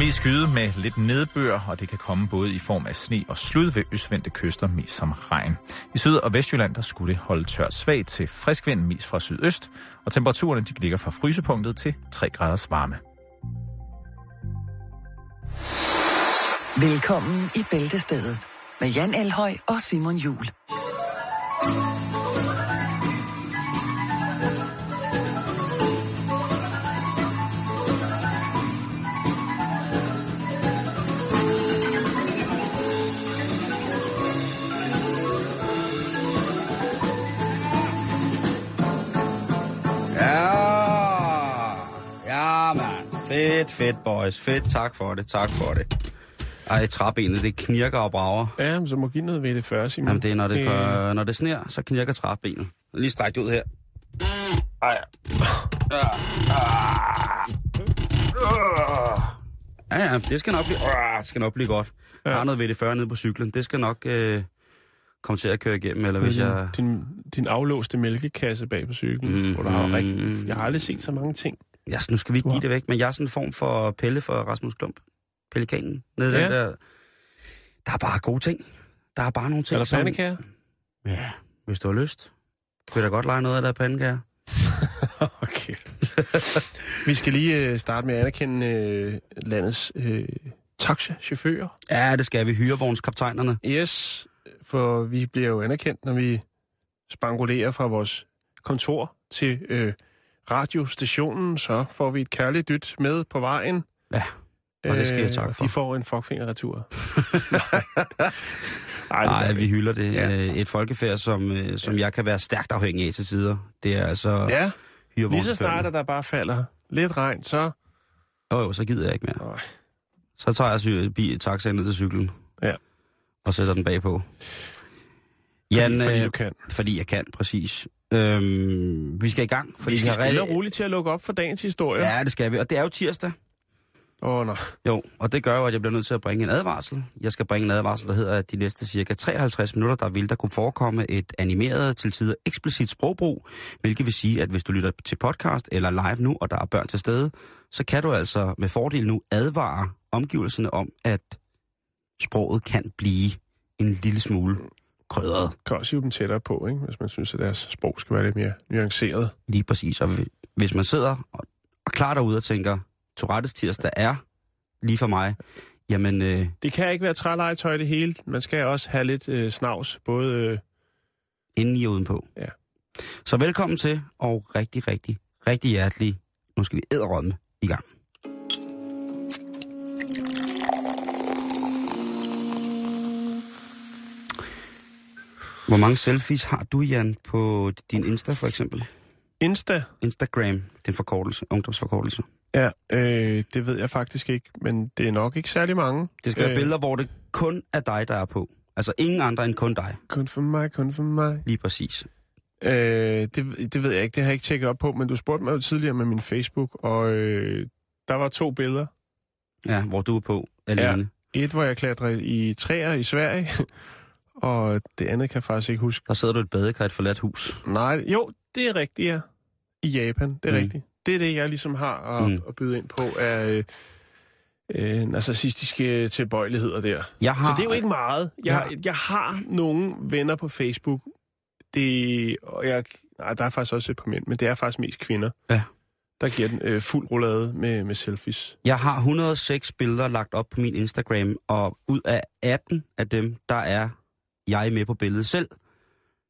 Mest skyde med lidt nedbør, og det kan komme både i form af sne og slud ved østvendte kyster, mest som regn. I Syd- og Vestjylland der skulle det holde tørt svagt til frisk vind, mest fra sydøst, og temperaturerne de ligger fra frysepunktet til 3 graders varme. Velkommen i Bæltestedet med Jan Elhøj og Simon Jul. Fedt, fedt, boys. Fedt, tak for det, tak for det. Ej, træbenet, det knirker og brager. Ja, men så må give noget ved det før, Simon. Jamen, det er, når det, Øh, gør, når det sner, så knirker træbenet. Lige strækt ud her. Ej. Ja, ja, det skal nok blive, øh, det skal nok blive godt. Jeg har noget ved det før nede på cyklen. Det skal nok øh, komme til at køre igennem, eller hvis din, jeg... din, din aflåste mælkekasse bag på cyklen, mm, hvor der har mm. rigtig... Jeg har aldrig set så mange ting. Ja, nu skal vi ikke give det væk, men jeg er sådan en form for pelle for Rasmus Klump. Pelikanen. Nede ja. Ja. den der... Der er bare gode ting. Der er bare nogle ting, Er der som... pandekager? Ja, hvis du har lyst. Kan vi da godt lege noget af der pandekager? Okay. vi skal lige øh, starte med at anerkende øh, landets øh, taxachauffører. Ja, det skal vi. Hyrevognskaptajnerne. Yes, for vi bliver jo anerkendt, når vi spangulerer fra vores kontor til øh, radiostationen, så får vi et kærligt dyt med på vejen. Ja, og det skal jeg takke og for. de får en fuckfinger-retur. Nej, Nej, gør vi hylder det. Ja. Ja. Et folkefærd, som, øh, som jeg kan være stærkt afhængig af til tider. Det er altså ja. Lige så snart, der bare falder lidt regn, så... Jo, jo, så gider jeg ikke mere. Så tager jeg sy- bi- taxaen ned til cyklen. Ja. Og sætter den bagpå. Fordi, Jan, fordi øh, du kan. fordi jeg kan, præcis. Øhm, vi skal i gang. Fordi Vi skal har stille og roligt til at lukke op for dagens historie. Ja, det skal vi. Og det er jo tirsdag. Åh, oh, nej. Jo, og det gør jo, at jeg bliver nødt til at bringe en advarsel. Jeg skal bringe en advarsel, der hedder, at de næste cirka 53 minutter, der vil der kunne forekomme et animeret, til tider eksplicit sprogbrug, hvilket vil sige, at hvis du lytter til podcast eller live nu, og der er børn til stede, så kan du altså med fordel nu advare omgivelserne om, at sproget kan blive en lille smule krydret. Kan også hive dem tættere på, ikke? hvis man synes, at deres sprog skal være lidt mere nuanceret. Lige præcis. Og hvis man sidder og, og klar derude og tænker, Tourettes tirsdag er lige for mig, jamen... Øh, Det kan ikke være trælegetøj det hele. Man skal også have lidt øh, snavs, både... Øh, inden i og udenpå. Ja. Så velkommen til, og rigtig, rigtig, rigtig hjertelig. Nu skal vi æderrømme i gang. Hvor mange selfies har du, Jan, på din Insta for eksempel? Insta, Instagram, den forkortelse, ungdomsforkortelse. ja, øh, det ved jeg faktisk ikke, men det er nok ikke særlig mange. Det skal være Øh, billeder, hvor det kun er dig, der er på. Altså ingen andre end kun dig. Kun for mig, kun for mig. Lige præcis. Øh, det, det ved jeg ikke, det har jeg ikke tjekket op på, men du spurgte mig jo tidligere med min Facebook, og øh, der var to billeder. Ja, hvor du er på alene. Et, hvor jeg klatrede i træer i Sverige, og det andet kan jeg faktisk ikke huske. Der sidder du et badekar i et forladt hus. Nej, jo, det er rigtigt, ja. I Japan, det er Mm. rigtigt. Det er det, jeg ligesom har at, Mm. at byde ind på af øh, øh, narcissistiske tilbøjeligheder der. Jeg har, Så det er jo ikke meget. Jeg, Ja. jeg har nogle venner på Facebook, det, og jeg, nej, der er faktisk også et par mænd, men det er faktisk mest kvinder, Ja. der giver den øh, fuld roulade med, med selfies. Jeg har 106 billeder lagt op på min Instagram, og ud af 18 af dem, der er jeg med på billedet selv,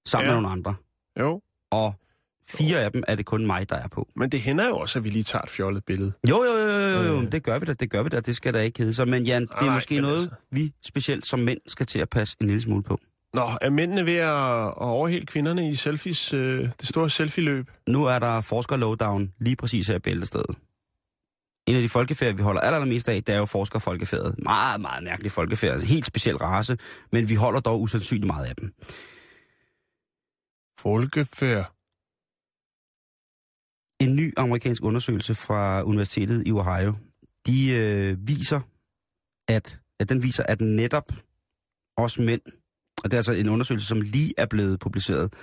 sammen Ja. med nogle andre. Jo, Og fire af dem er det kun mig, der er på. men det hænder jo også, at vi lige tager et fjollet billede. Jo, jo, jo, jo, jo, Øh. det gør vi da, det gør vi da, det skal da ikke hedde sig. Men Jan, det er Nej, måske noget, altså. vi specielt som mænd skal til at passe en lille smule på. Nå, er mændene ved at, at overhælde kvinderne i selfies, øh, det store selfie-løb? Nu er der forsker lowdown lige præcis her i Bæltestedet. En af de folkefærd, vi holder allermest af, det er jo forskerfolkefærdet. Meget, meget mærkelig folkefærd. En helt speciel race, men vi holder dog usandsynligt meget af dem. Folkefærd. En ny amerikansk undersøgelse fra Universitetet i Ohio, de øh, viser, at, at den viser, at netop os mænd, og det er altså en undersøgelse, som lige er blevet publiceret,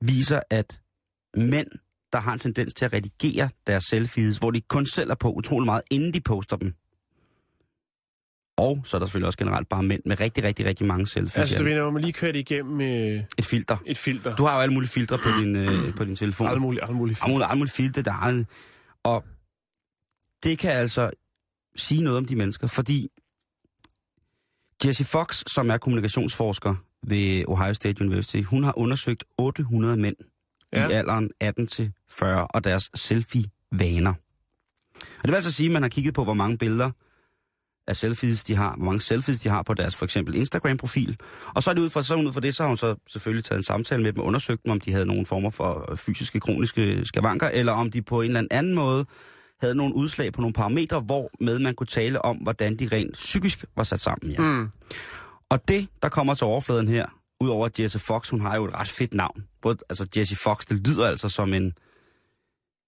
viser, at mænd, der har en tendens til at redigere deres selfies, hvor de kun selv er på utrolig meget, inden de poster dem, Og så er der selvfølgelig også generelt bare mænd med rigtig, rigtig, rigtig mange selfies. Altså, du ved, når man lige kører det igennem øh, Et filter. et filter. Du har jo alle mulige filtre på din, øh, på din telefon. Alle mulige, alle mulige Alle mulige, alle mulige filtre, der er. Og det kan altså sige noget om de mennesker, fordi Jesse Fox, som er kommunikationsforsker ved Ohio State University, hun har undersøgt 800 mænd ja. I alderen 18 til 40 og deres selfie-vaner. Og det vil altså sige, at man har kigget på, hvor mange billeder af selfies de har, hvor mange selfies de har på deres for eksempel Instagram-profil. Og så er det ud fra, så ud fra det, så har hun så selvfølgelig taget en samtale med dem og undersøgt dem, om de havde nogle former for fysiske, kroniske skavanker, eller om de på en eller anden måde havde nogle udslag på nogle parametre, hvor med man kunne tale om, hvordan de rent psykisk var sat sammen. Ja. Mm. Og det, der kommer til overfladen her, udover Jesse Fox, hun har jo et ret fedt navn. Både, altså Jesse Fox, det lyder altså som en...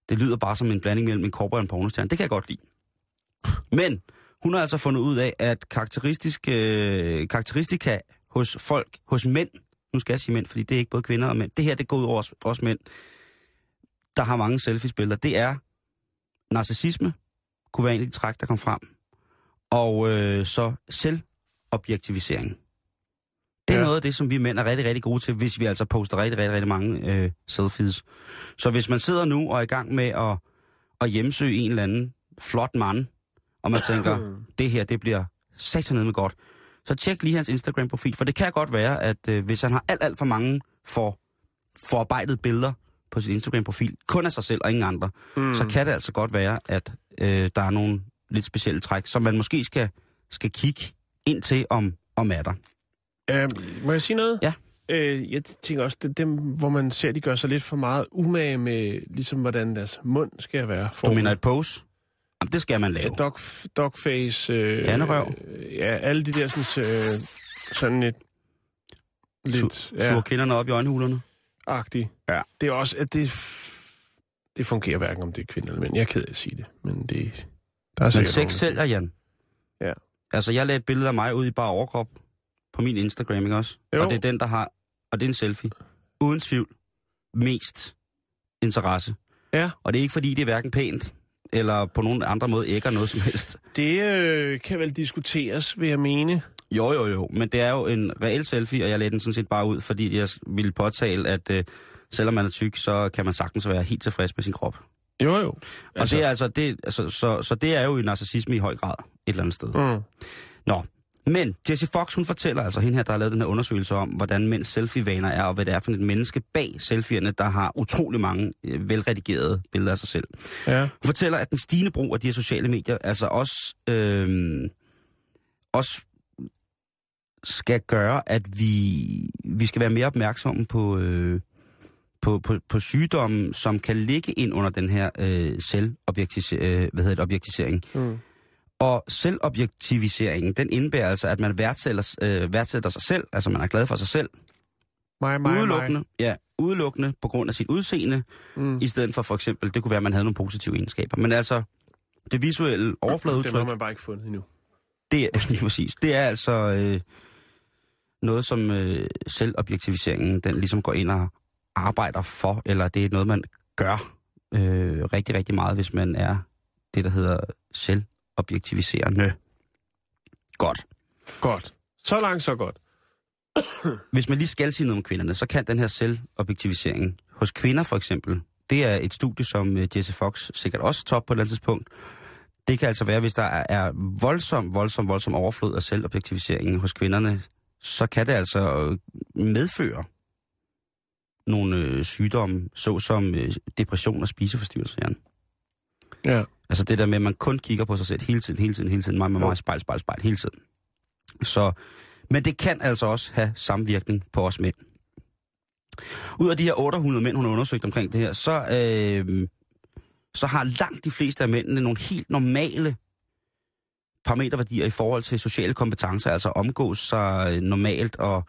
Det lyder bare som en blanding mellem en korper og en pornostjerne. Det kan jeg godt lide. Men hun har altså fundet ud af, at karakteristisk, øh, karakteristika hos folk, hos mænd, nu skal jeg sige mænd, fordi det er ikke både kvinder og mænd, det her det går ud over os, os mænd, der har mange selfies-billeder, det er narcissisme, kunne være en af de træk, der kom frem, og øh, så selvobjektivisering. Det er ja. Noget af det, som vi mænd er rigtig, rigtig gode til, hvis vi altså poster rigtig, rigtig, rigtig mange øh, selfies. Så hvis man sidder nu og er i gang med at, at hjemsøge en eller anden flot mand, og man tænker, det her, det bliver satan med godt, så tjek lige hans Instagram-profil, for det kan godt være, at øh, hvis han har alt, alt for mange for, forarbejdet billeder på sin Instagram-profil, kun af sig selv og ingen andre, mm. så kan det altså godt være, at øh, der er nogle lidt specielle træk, som man måske skal, skal kigge ind til, om, om er der. Øh, må jeg sige noget? Ja. Øh, jeg tænker også, det er dem, hvor man ser, de gør sig lidt for meget umage med, ligesom hvordan deres mund skal være. Du mener et pose? Jamen, det skal man Ja, lave. dog, dogface. Øh, Handerøv. Øh, ja, alle de der sådan, øh, sådan et lidt Su- ja, Suger kinderne op i øjenhulerne. agtigt. Ja. Det er også, at det, det fungerer hverken om det er kvinder eller mænd. Jeg er ked af at sige det, men det, der er Men sex sælger, Jan. Ja. Altså, jeg lagde et billede af mig ud i bare overkrop på min Instagram, ikke også? Jo. Og det er den, der har... Og det er en selfie. Uden tvivl. Mest interesse. Ja. Og det er ikke, fordi det er hverken pænt, eller på nogen andre måde ægger noget som helst. Det øh, kan vel diskuteres, vil jeg mene. Jo, jo, jo. Men det er jo en reel selfie, og jeg lagde den sådan set bare ud, fordi jeg ville påtale, at øh, selvom man er tyk, så kan man sagtens være helt tilfreds med sin krop. Jo, jo. Altså, og det er altså, det, altså så, så det er jo en narcissisme i høj grad et eller andet sted. Mm. Nå, men Jessie Fox, hun fortæller altså hende her, der har lavet den her undersøgelse om, hvordan mænds selfie-vaner er, og hvad det er for et menneske bag selfierne, der har utrolig mange øh, velredigerede billeder af sig selv. Ja. Hun fortæller, at den stigende brug af de her sociale medier, altså også, øh, også skal gøre, at vi, vi skal være mere opmærksomme på, øh, på, på, på sygdomme, som kan ligge ind under den her øh, selvobjektisering, øh, hvad hedder det, objektisering. Mm. Og selvobjektiviseringen, den indebærer altså, at man værdsætter, øh, værdsætter sig selv, altså man er glad for sig selv, Mig, mig, udelukkende, ja, udelukkende på grund af sit udseende, mig. Mm. i stedet for for eksempel, det kunne være, at man havde nogle positive egenskaber. Men altså, det visuelle Det overfladeudtryk, har man bare ikke fundet endnu. det er lige præcis, det er altså øh, noget, som øh, selvobjektiviseringen, den ligesom går ind og arbejder for, eller det er noget, man gør øh, rigtig, rigtig meget, hvis man er det, der hedder selvobjektiviserende. Godt. Godt. Så langt, så godt. Hvis man lige skal sige noget om kvinderne, så kan den her selvobjektivisering hos kvinder for eksempel, det er et studie, som øh, Jesse Fox sikkert også top på et eller andet tidspunkt. Det kan altså være, hvis der er, voldsom, voldsom, voldsom overflod af selvobjektivisering hos kvinderne, så kan det altså øh, medføre nogle øh, sygdomme, såsom øh, depression og spiseforstyrrelser. Jan. Ja. Altså det der med, at man kun kigger på sig selv hele tiden, hele tiden, hele tiden, mig, mig, mig, spejl, spejl, spejl, hele tiden. Så, men det kan altså også have samvirkning på os mænd. Ud af de her 800 mænd, hun har undersøgt omkring det her, så, øh, så har langt de fleste af mændene nogle helt normale parameterværdier i forhold til sociale kompetencer, altså omgås sig normalt og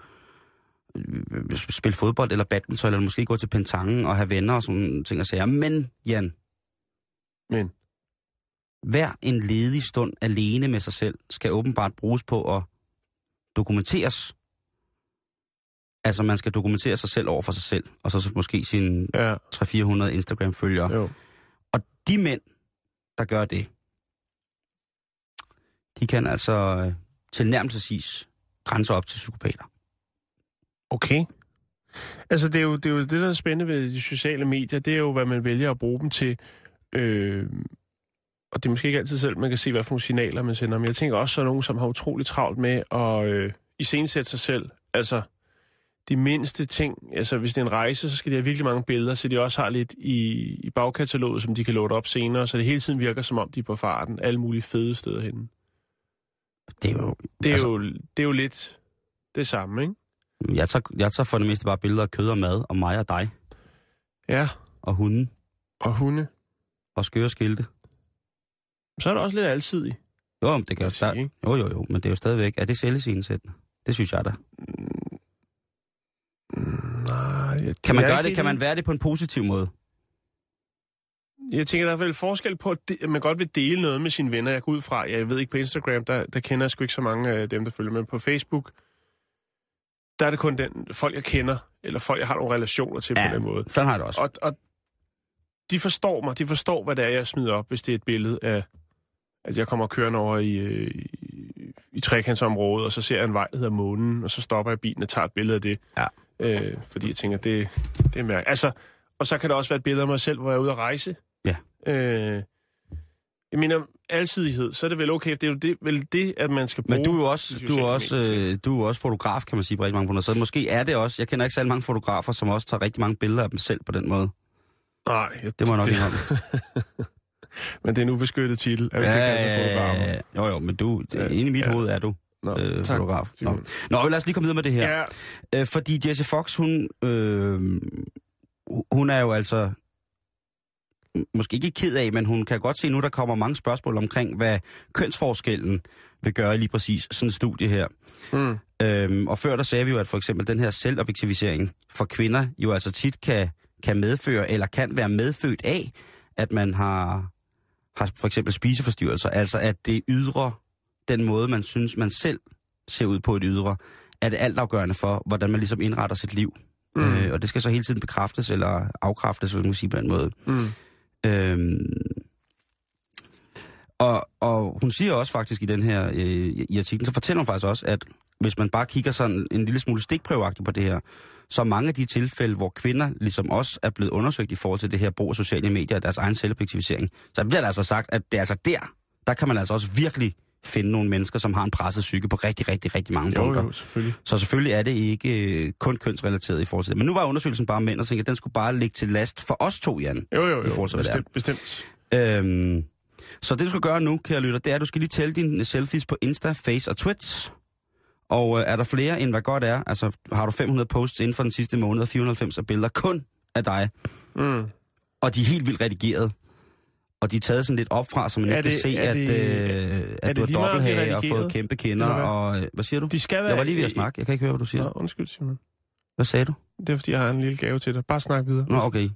øh, spille fodbold eller badminton, eller måske gå til pentangen og have venner og sådan ting og sager. Men, Jan, Men. hver en ledig stund alene med sig selv skal åbenbart bruges på at dokumenteres. Altså man skal dokumentere sig selv over for sig selv, og så måske sine Ja. 300-400 Instagram-følgere. Jo. Og de mænd, der gør det, de kan altså, øh, tilnærmelsesvis grænser op til psykopater. Okay. Altså, det er, jo, det er jo det, der er spændende ved de sociale medier. Det er jo, hvad man vælger at bruge dem til. Øh, og det er måske ikke altid selv, man kan se, hvad for nogle signaler man sender. Men jeg tænker også, så er nogen, som har utroligt travlt med at øh, iscenesætte sig selv. Altså, de mindste ting. Altså, hvis det er en rejse, så skal de have virkelig mange billeder, så de også har lidt i, i bagkataloget, som de kan loade op senere, så det hele tiden virker, som om de er på farten. Alle mulige fede steder henne. Det er jo... Det er, altså, jo, det er jo lidt det samme, ikke? jeg, tager, jeg tager for det meste bare billeder af kød og mad, og mig og dig, Ja, og hunden, og hunde. Og skøre skilte. Så er det også lidt alsidig. Jo, men det kan jo, der, jo, jo, jo, men det er jo stadigvæk, er det selvscenesættende? Det synes jeg da. Nej, jeg, Kan man gøre det? Kan man være det på en positiv måde? Jeg tænker, der er vel forskel på, at de- at man godt vil dele noget med sine venner. Jeg går ud fra, jeg ved ikke på Instagram, der, der kender jeg sgu ikke så mange af dem, der følger med. På Facebook, der er det kun den, folk, jeg kender, eller folk, jeg har nogle relationer til Ja. på den måde. Sådan har det også. Og, og de forstår mig, de forstår, hvad det er, jeg smider op, hvis det er et billede af, at jeg kommer kørende over i, øh, i, i trekantsområdet, og så ser jeg en vej, der hedder Månen, og så stopper jeg bilen og tager et billede af det. Ja. Øh, fordi jeg tænker, det, det er mærkeligt. Altså, og så kan det også være et billede af mig selv, hvor jeg er ude at rejse. Ja. Øh, jeg mener, alsidighed, så er det vel okay, det er jo det, vel det, at man skal bruge... Men du er jo også, du er også, øh, du er også fotograf, kan man sige, på rigtig mange punkter. Så måske er det også, jeg kender ikke særlig mange fotografer, som også tager rigtig mange billeder af dem selv på den måde. Nej, jeg, Det må jeg nok det, indrømme. Men det er en ubeskyttet titel. Er det ikke altså fotografer? jo, jo, men du, Ja, inde i mit ja. hoved er du Nå, øh, tak. fotograf. Nå. Nå, lad os lige komme videre med det her. Ja, Øh, fordi Jesse Fox, hun, øh, hun er jo altså måske ikke ked af, men hun kan godt se nu, der kommer mange spørgsmål omkring, hvad kønsforskellen vil gøre lige præcis sådan et studie her. mm. Øhm, og før der sagde vi jo, at for eksempel den her selvobjektivisering for kvinder jo altså tit kan, kan medføre, eller kan være medfødt af, at man har, har for eksempel spiseforstyrrelser. Altså at det ydre, den måde man synes, man selv ser ud på et ydre, er det altafgørende for, hvordan man ligesom indretter sit liv. Mm. Øh, og det skal så hele tiden bekræftes eller afkræftes, hvis man kan sige på den måde. Mm. Øhm, og, og hun siger også faktisk i den her øh, i artiklen, så fortæller hun faktisk også, at hvis man bare kigger sådan en lille smule stikprøveagtigt på det her, så mange af de tilfælde, hvor kvinder ligesom også er blevet undersøgt i forhold til det her brug af sociale medier og deres egen selvobjektivisering, så bliver der altså sagt, at det er altså der, der kan man altså også virkelig finde nogle mennesker, som har en presset psyke på rigtig, rigtig, rigtig mange Jo, punkter. jo, selvfølgelig. Så selvfølgelig er det ikke øh, kun kønsrelateret i forhold til det. Men nu var undersøgelsen bare mænd, og tænkte, at den skulle bare ligge til last for os to, Jan. Jo, jo, I forhold til, jo. hvad det. Bestemt, bestemt. Øhm, så det du skal gøre nu, kære lytter, det er, at du skal lige tælle dine selfies på Insta, Face og Twitch. Og øh, er der flere, end hvad godt er, altså har du 500 posts inden for den sidste måned, og 490 af billeder kun af dig, Mm. og de er helt vildt redigeret, og de er taget sådan lidt op fra, så man Er ikke kan se, er at, det- øh, at det du har er dobbelthage og fået kæmpe kinder, og øh, hvad siger du? De skal være... Jeg var lige ved at snakke, jeg kan ikke høre, hvad du siger. Nå, undskyld, Simon. Hvad sagde du? Det er, fordi jeg har en lille gave til dig. Bare snak videre. Nå, okay.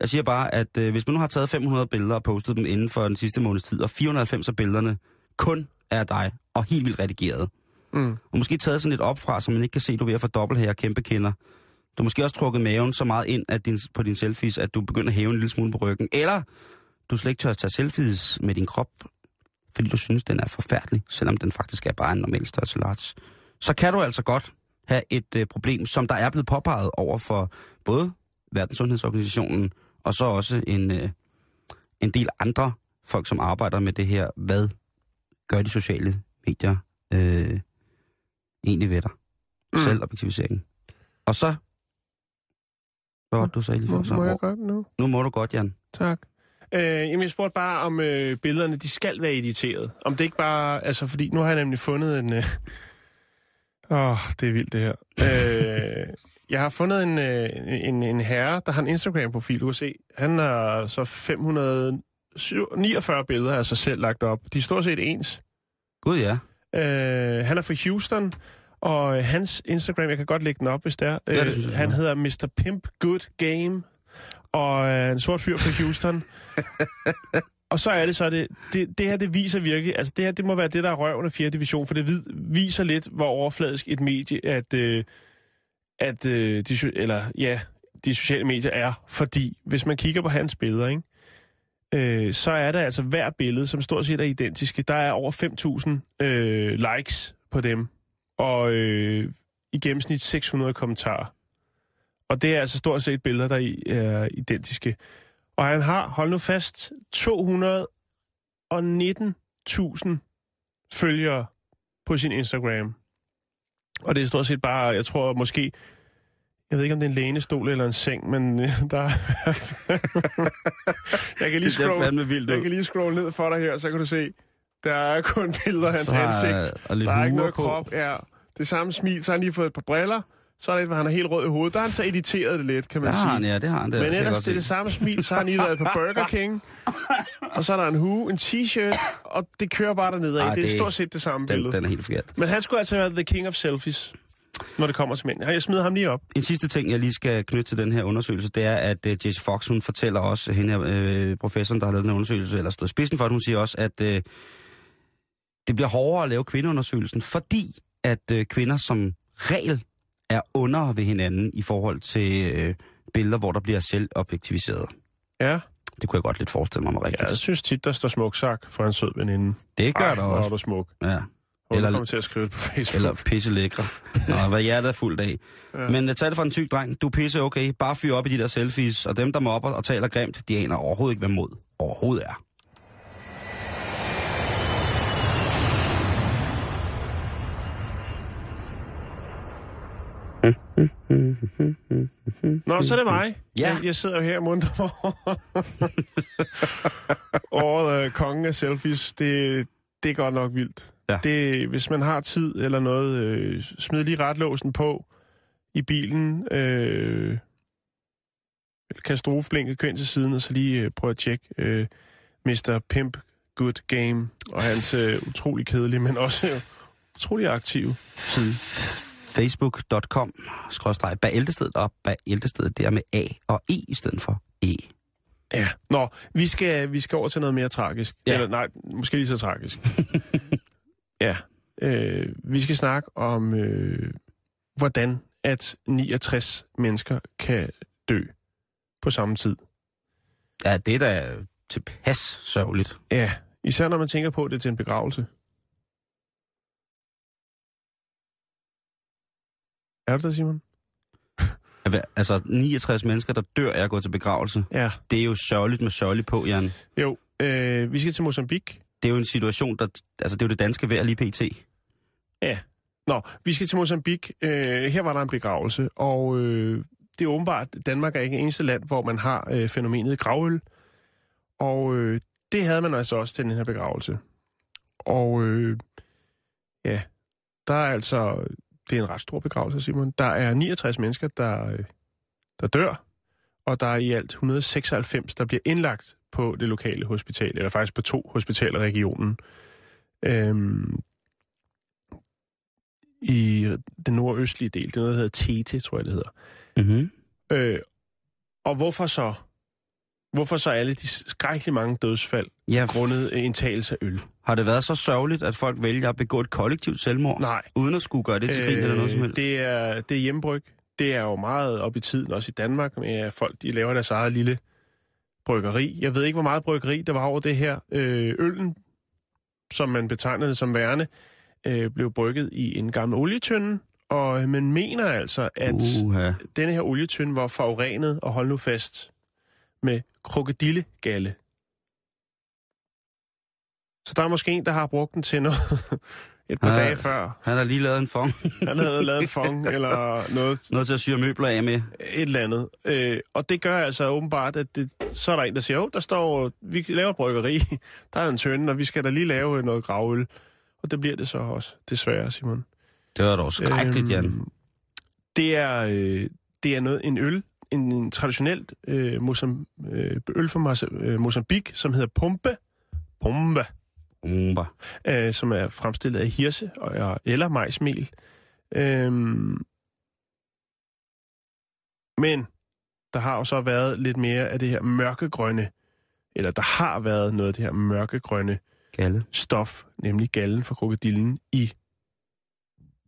Jeg siger bare, at øh, hvis man nu har taget 500 billeder og postet dem inden for den sidste måneds tid, og 490 af billederne kun er af dig, og helt vildt redigeret, Mm. og måske taget sådan lidt op fra, så man ikke kan se, at du er ved at få dobbelthære og kæmpe kinder. Du har måske også trukket maven så meget ind at din, på din selfies, at du begynder at hæve en lille smule på ryggen. Eller du slet ikke tør at tage selfies med din krop, fordi du synes, den er forfærdelig, selvom den faktisk er bare en normal størrelse large. Så kan du altså godt have et øh, problem, som der er blevet påpeget over for både Verdenssundhedsorganisationen og så også en, øh, en del andre folk, som arbejder med det her. Hvad gør de sociale medier øh, egentlig ved dig? Mm. Mm. Selvobjektivisering. Og så... Hvad var det, du sagde lige Må, før? må jeg Så, godt nu? nu må du godt, Jan. Tak. Øh, jamen, jeg spurgte bare, om øh, billederne, de skal være editeret. Om det ikke bare... Altså, fordi nu har jeg nemlig fundet en... Øh... Åh, det er vildt, det her. øh, jeg har fundet en, øh, en, en herre, der har en Instagram-profil, du kan se. Han har så 549 billeder af sig selv lagt op. De er stort set ens. Gud ja. Øh, han er fra Houston, og øh, hans Instagram, jeg kan godt lægge den op, hvis det er. Ja, det synes jeg, han hedder Mr. Pimp Good Game, og er en sort fyr fra Houston. og så er det så, det, det, det her, det viser virkelig, altså det her, det må være det, der er røven af 4. division, for det vid, viser lidt, hvor overfladisk et medie, at, øh, at øh, de, eller, ja, de sociale medier er. Fordi hvis man kigger på hans billeder, ikke? Øh, så er der altså hver billede, som stort set er identiske. Der er over 5.000 øh, likes på dem, og øh, i gennemsnit 600 kommentarer. Og det er altså stort set billeder, der er identiske. Og han har, hold nu fast, 219.000 følgere på sin Instagram. Og det er stort set bare, jeg tror måske, jeg ved ikke, om det er en lænestol eller en seng, men øh, der er... jeg kan lige Det scroll, vildt jeg kan lige scroll ned for dig her, så kan du se, der er kun billeder af hans Så ansigt. og lidt Der er ikke noget på. krop. Ja, det samme smil, så har han lige fået et par briller. Så er det, hvor han er helt rød i hovedet. Der har han så editeret det lidt, kan man Det sige. han, ja, det har han. Det, Men ellers, det er det samme smil. Så har han lige været på Burger King. Og så er der en hue, en t-shirt, og det kører bare dernede af. Ej, Det er det- stort set det samme Den, billede. den er helt forkert. Men han skulle altså være the king of selfies, når det kommer til mænd. Jeg smider ham lige op. En sidste ting, jeg lige skal knytte til den her undersøgelse, det er, at uh, Jesse Fox, hun fortæller også, hende her, øh, professoren, der har lavet den undersøgelse, eller stået spidsen for det, hun siger også, at øh, det bliver hårdere at lave kvindeundersøgelsen, fordi at øh, kvinder som regel er under ved hinanden i forhold til øh, billeder, hvor der bliver selvobjektiviseret. Ja, Det kunne jeg godt lidt forestille mig, var rigtigt. jeg synes tit, der står smuk sak for en sød veninde. det gør Ej, der hvor også. er du smuk. Ja. Eller... Kommer til at skrive det på Facebook. Eller pisse lækre. Nå, hvad hjertet er fuldt af. Ja. Men uh, tag det fra en tyk dreng. Du er pisse okay. Bare fyr op i de der selfies. Og dem, der mobber og taler grimt, de aner overhovedet ikke, hvad mod overhovedet er. Nå, så er det mig. Ja. Jeg, jeg sidder jo her munter over øh, kongen af selfies. Det, det er godt nok vildt. Ja. Det, hvis man har tid eller noget, øh, smid lige retlåsen på i bilen. Øh, katastrofeblinket, kør ind til siden, og så lige øh, prøv at tjekke øh, Mr. Pimp Good Game og hans øh, utrolig kedelige, men også øh, utrolig aktive side. Facebook.com skråstreg bæltestedet op bæltestedet der med A og E i stedet for E. Ja. Nå, vi skal, vi skal over til noget mere tragisk. Ja. Eller nej, måske lige så tragisk. ja. Øh, vi skal snakke om, øh, hvordan at 69 mennesker kan dø på samme tid. Ja, det er da tilpas sørgeligt. Ja, især når man tænker på, at det er til en begravelse. Er du der, Simon? Altså 69 mennesker, der dør af at gå til begravelse. Ja. Det er jo sørgeligt med sørgeligt på, Jan. Jo, øh, vi skal til Mozambique. Det er jo en situation, der... Altså, det er jo det danske vejr lige pt. Ja. Nå, vi skal til Mozambique. Øh, her var der en begravelse, og øh, det er åbenbart, Danmark er ikke eneste land, hvor man har øh, fænomenet gravøl. Og øh, det havde man altså også til den her begravelse. Og øh, ja, der er altså... Det er en ret stor begravelse, Simon. Der er 69 mennesker, der, øh, der dør, og der er i alt 196, der bliver indlagt på det lokale hospital, eller faktisk på to hospitaler i regionen. Øhm, i den nordøstlige del. Det er noget, der hedder Tete, tror jeg, det hedder. Mm-hmm. Øh, og hvorfor så? Hvorfor så alle de skrækkeligt mange dødsfald Ja, grundet indtagelse af øl? har det været så sørgeligt, at folk vælger at begå et kollektivt selvmord, Nej. uden at skulle gøre det til grin eller noget som helst? det, er, det er hjemmebryg. Det er jo meget op i tiden, også i Danmark, med at folk de laver deres eget lille bryggeri. Jeg ved ikke, hvor meget bryggeri der var over det her. Øh, øllen, som man betegnede det som værende, øh, blev brygget i en gammel olietønde, og man mener altså, at Uha. denne her olietønde var forurenet, og hold nu fast, med krokodillegalle. Så der er måske en, der har brugt den til noget et par Ja. dage før. Han har lige lavet en fong. Han havde lavet en fong eller noget, noget til at syre møbler af med. et eller andet. Øh, og det gør altså åbenbart, at det, så er der en, der siger, jo, der står, vi laver bryggeri, der er en tønde, og vi skal da lige lave noget gravøl. Og det bliver det så også, desværre, Simon. Det var dog skrækkeligt, Jan. Det er, øh, det er noget, en øl, en, en traditionelt øh, Mozam, øh, øl fra øh, Mozambique, som hedder Pumpe. Pumpe. Umba. øh, som er fremstillet af hirse og, eller majsmel. Øhm, men der har jo så været lidt mere af det her mørkegrønne, eller der har været noget af det her mørkegrønne Galle. stof, nemlig gallen fra krokodillen i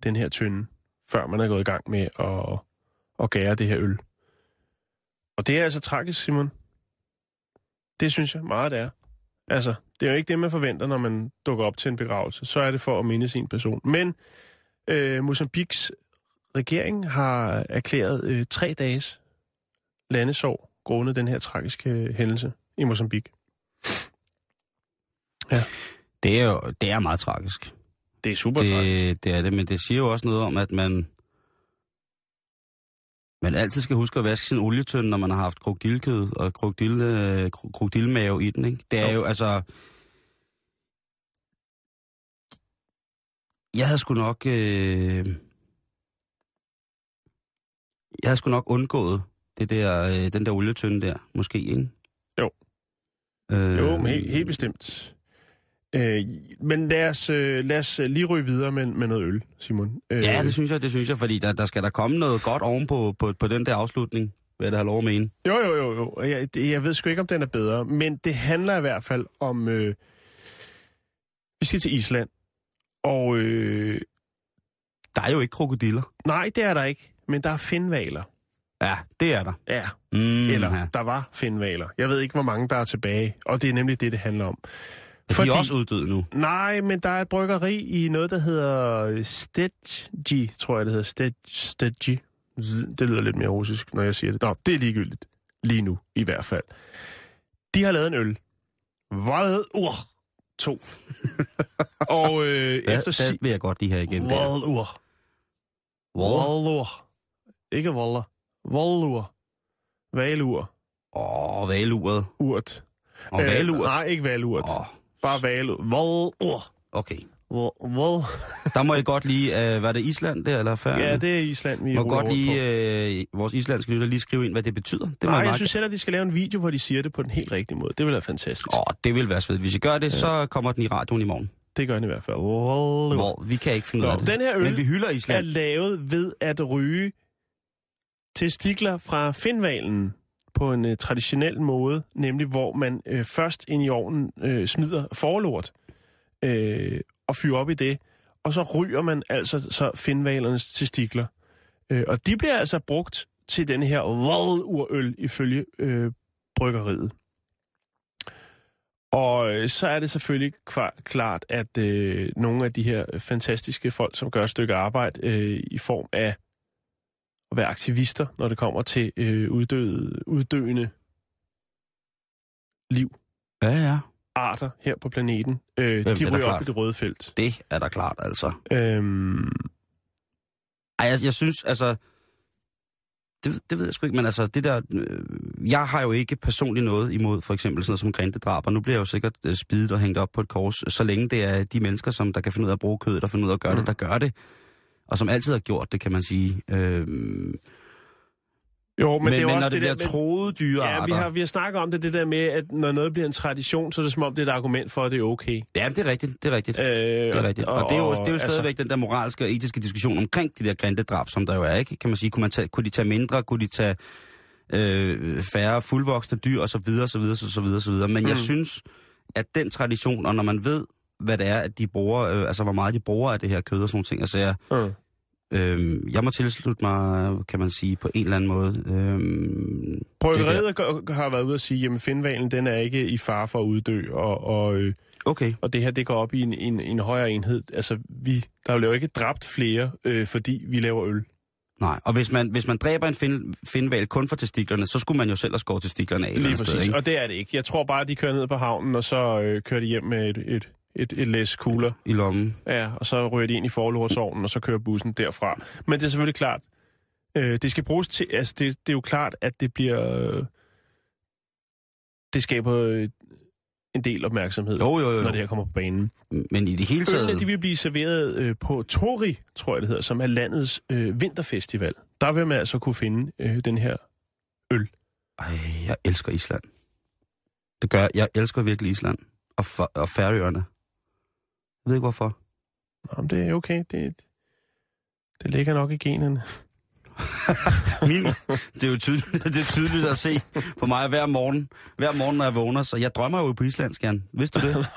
den her tynde, før man er gået i gang med at, at gære det her øl. Og det er altså tragisk, Simon. Det synes jeg meget, det er. Altså, Det er jo ikke det, man forventer, når man dukker op til en begravelse. Så er det for at minde sin person. Men øh, Mozambiks regering har erklæret øh, tre dages landesorg grundet den her tragiske hændelse i Mozambik. Det er jo det er meget tragisk. Det er super det... tragisk. Det, det er det, men det siger jo også noget om, at man, man altid skal huske at vaske sin olietønde, når man har haft krokodilkød og krokodille, krokodilmave i den. Ikke? Det er jo, jo altså... Jeg havde sgu nok... Øh, jeg havde sgu nok undgået det der, øh, den der olietønde der, måske, ikke? Jo. Øh, Jo, men helt, helt bestemt. Øh, men lad os, øh, lad os lige ryge videre med, med noget øl, Simon. Øh, Ja, det synes jeg, det synes jeg, fordi der, der skal der komme noget godt ovenpå på, på den der afslutning, vil jeg da have lov at mene. Jo, jo, jo. jo. Jeg, det, jeg ved sgu ikke, om den er bedre, men det handler i hvert fald om... Øh, vi skal til Island, og øh, Der er jo ikke krokodiller. nej, det er der ikke, men der er finvaler. Ja, det er der. Ja, Mm, eller ja. der var finvaler. Jeg ved ikke, hvor mange der er tilbage, og det er nemlig det, det handler om. De er også uddøde nu. Nej, men der er et bryggeri i noget, der hedder Stedji, tror jeg, det hedder. Z- Det lyder lidt mere russisk, når jeg siger det. Nå, det er ligegyldigt. Lige nu, i hvert fald. De har lavet en øl. Hvad? Ur. To. Og øh, Ja, efter si... vil jeg godt lige have igen. Der. Valur. Valur. Ikke Valler. Valur. Valur. Åh, valuret. Urt. Og valuret. Nej, ikke valurt. Åh, Bare valur. Valur. okay. Val. Der må jeg godt lige, øh, var det Island der, eller før? Ja, det er Island, vi må godt lige, øh, vores islandske lytter lige skrive ind, hvad det betyder. Det Nej, jeg meget synes heller, de skal lave en video, hvor de siger det på den helt rigtige måde. Det vil være fantastisk. Åh, det vil være svedigt. Hvis I gør det, så kommer den i radioen i morgen. Det gør den i hvert fald. Hvor vi kan ikke finde ud af det. den her øl Men vi hylder er Island. lavet ved at ryge testikler fra finvalen på en øh, traditionel måde, nemlig hvor man øh, først ind i ovnen øh, smider forlort øh, og fyrer op i det, og så ryger man altså så finvalernes testikler. Øh, og de bliver altså brugt til den her urøl ifølge øh, bryggeriet. Og øh, så er det selvfølgelig kvar- klart, at øh, nogle af de her øh, fantastiske folk, som gør et stykke arbejde øh, i form af at være aktivister, når det kommer til øh, uddøde, uddøende liv, Ja, ja. arter her på planeten, øh, det er de ryger op klart. i det røde felt. Det er da klart, altså. Øhm, Ej, jeg, jeg synes, altså... Det, det ved jeg sgu ikke, men altså, det der... Øh, jeg har jo ikke personligt noget imod for eksempel sådan noget som grindedrab, og nu bliver jeg jo sikkert øh, spidet og hængt op på et kors, så længe det er de mennesker, som der kan finde ud af at bruge kød, der finder ud af at gøre Mm. det, der gør det. Og som altid har gjort det, kan man sige. Øhm, jo, men, men, det er men også når det, det bliver der, troede dyrearter... Ja, vi har, vi har snakket om det, det der med, at når noget bliver en tradition, så er det som om, det er et argument for, at det er okay. Ja, det er rigtigt, det er rigtigt. Øh, Det er rigtigt. Og, og, det er jo, det er jo altså, stadigvæk den der moralske og etiske diskussion omkring de der grindedrab, som der jo er, ikke? Kan man sige, kunne, man tage, kunne de tage mindre, kunne de tage øh, færre fuldvoksne dyr, og så videre, så videre, så, så videre, så videre. Men mm. jeg synes, at den tradition, og når man ved, hvad det er, at de bruger, øh, altså hvor meget de bruger af det her kød og sådan nogle ting, altså jeg, Mm. øh, jeg må tilslutte mig, kan man sige, på en eller anden måde. Øh, Bryggeriet har været ude at sige, at Finvalen den er ikke i fare for at uddø, og, og, øh, okay, og det her det går op i en, en, en højere enhed. Altså, vi, der bliver jo ikke dræbt flere, øh, fordi vi laver øl. nej. Og hvis man, hvis man dræber en fin, finval kun for testiklerne, så skulle man jo selv have skåret testiklerne af. Lige præcis. Sted, ikke? og det er det ikke. Jeg tror bare, at de kører ned på havnen, og så øh, kører de hjem med et, et, et, et læs kugler. I lommen. Ja, og så ryger de ind i forlordsovnen, og så kører bussen derfra. Men det er selvfølgelig klart, øh, det skal bruges til, altså det, det er jo klart, at det bliver, øh, det skaber øh, en del opmærksomhed, Jo, jo, jo. når det her kommer på banen. Men i det hele taget... Ølene, de vil blive serveret øh, på Tori, tror jeg det hedder, som er landets øh, vinterfestival. Der vil man altså kunne finde øh, den her Ej, jeg elsker Island. Det gør jeg. Jeg elsker virkelig Island. Og, og Færøerne. Jeg ved ikke hvorfor. Om det er okay, det, det ligger nok i generne. Min, det er jo tydeligt, det er tydeligt at se på mig hver morgen. Hver morgen, når jeg vågner. Så jeg drømmer jo på islandsk, Jan. Vidste du det?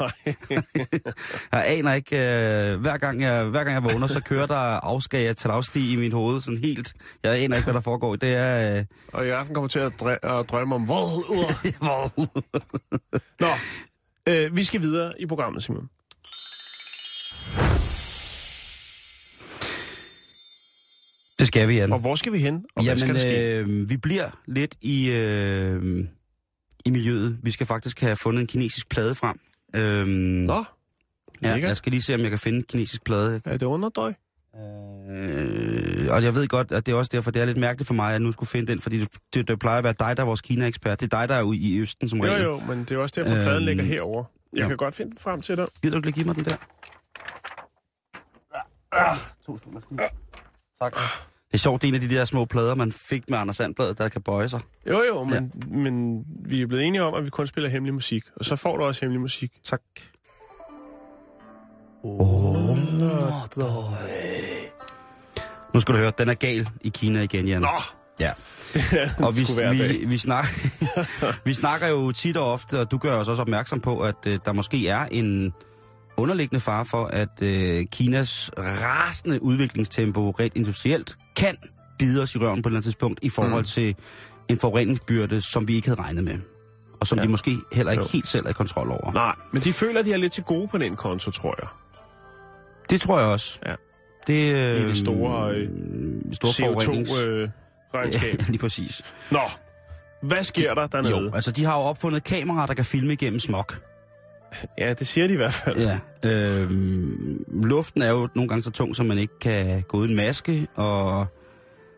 Jeg aner ikke. Øh, hver, gang jeg, hver gang jeg vågner, så kører der afskag til afstig i mit hoved. Sådan helt. Jeg aner ikke, hvad der foregår. Det er... Øh, Og i aften kommer til at, dræ- at drømme om vold. Nå, Øh, vi skal videre i programmet, Simon. Det skal vi, Jan. Og hvor skal vi hen? Og Jamen, skal øh, vi bliver lidt i, øh, i miljøet. Vi skal faktisk have fundet en kinesisk plade frem. Øhm, Nå, ja, lækkert. jeg skal lige se, om jeg kan finde en kinesisk plade. er det underdøj? Øh, og jeg ved godt, at det er også derfor, det er lidt mærkeligt for mig, at jeg nu skulle finde den, fordi det, det, det plejer at være dig, der er vores Kina-ekspert. Det er dig, der er ude i Østen som Jo, regel. jo, men det er også derfor, pladen Øhm, ligger herover. Jeg ja. kan godt finde den frem til dig. Gider du ikke give mig den der? Ah, to sekunder. Tak. Det er sjovt, det er en af de der små plader, man fik med Anders Sandbladet, der kan bøje sig. Jo, jo, men, ja. men vi er blevet enige om, at vi kun spiller hemmelig musik. Og så får du også hemmelig musik. Tak. Oh, nu skal du høre, den er gal i Kina igen, Jan. Nå, Ja. Og vi, vi, vi, snak, vi snakker jo tit og ofte, og du gør os også opmærksom på, at øh, der måske er en underliggende fare for, at øh, Kinas rasende udviklingstempo rent industrielt kan bide os i røven på et eller andet tidspunkt i forhold mm. til en forureningsbyrde, som vi ikke havde regnet med. Og som Ja. de måske heller ikke Jo. helt selv er i kontrol over. Nej, men de føler, at de er lidt til gode på den konto, tror jeg. Det tror jeg også. Ja. Det, øh, I det store, øh, store forurenings- CO2-regnskab. Ja, lige præcis. Nå, hvad sker der dernede? Jo, altså de har jo opfundet kameraer, der kan filme igennem smog. Ja, det siger de i hvert fald. Ja. Øhm, luften er jo nogle gange så tung, så man ikke kan gå uden maske, og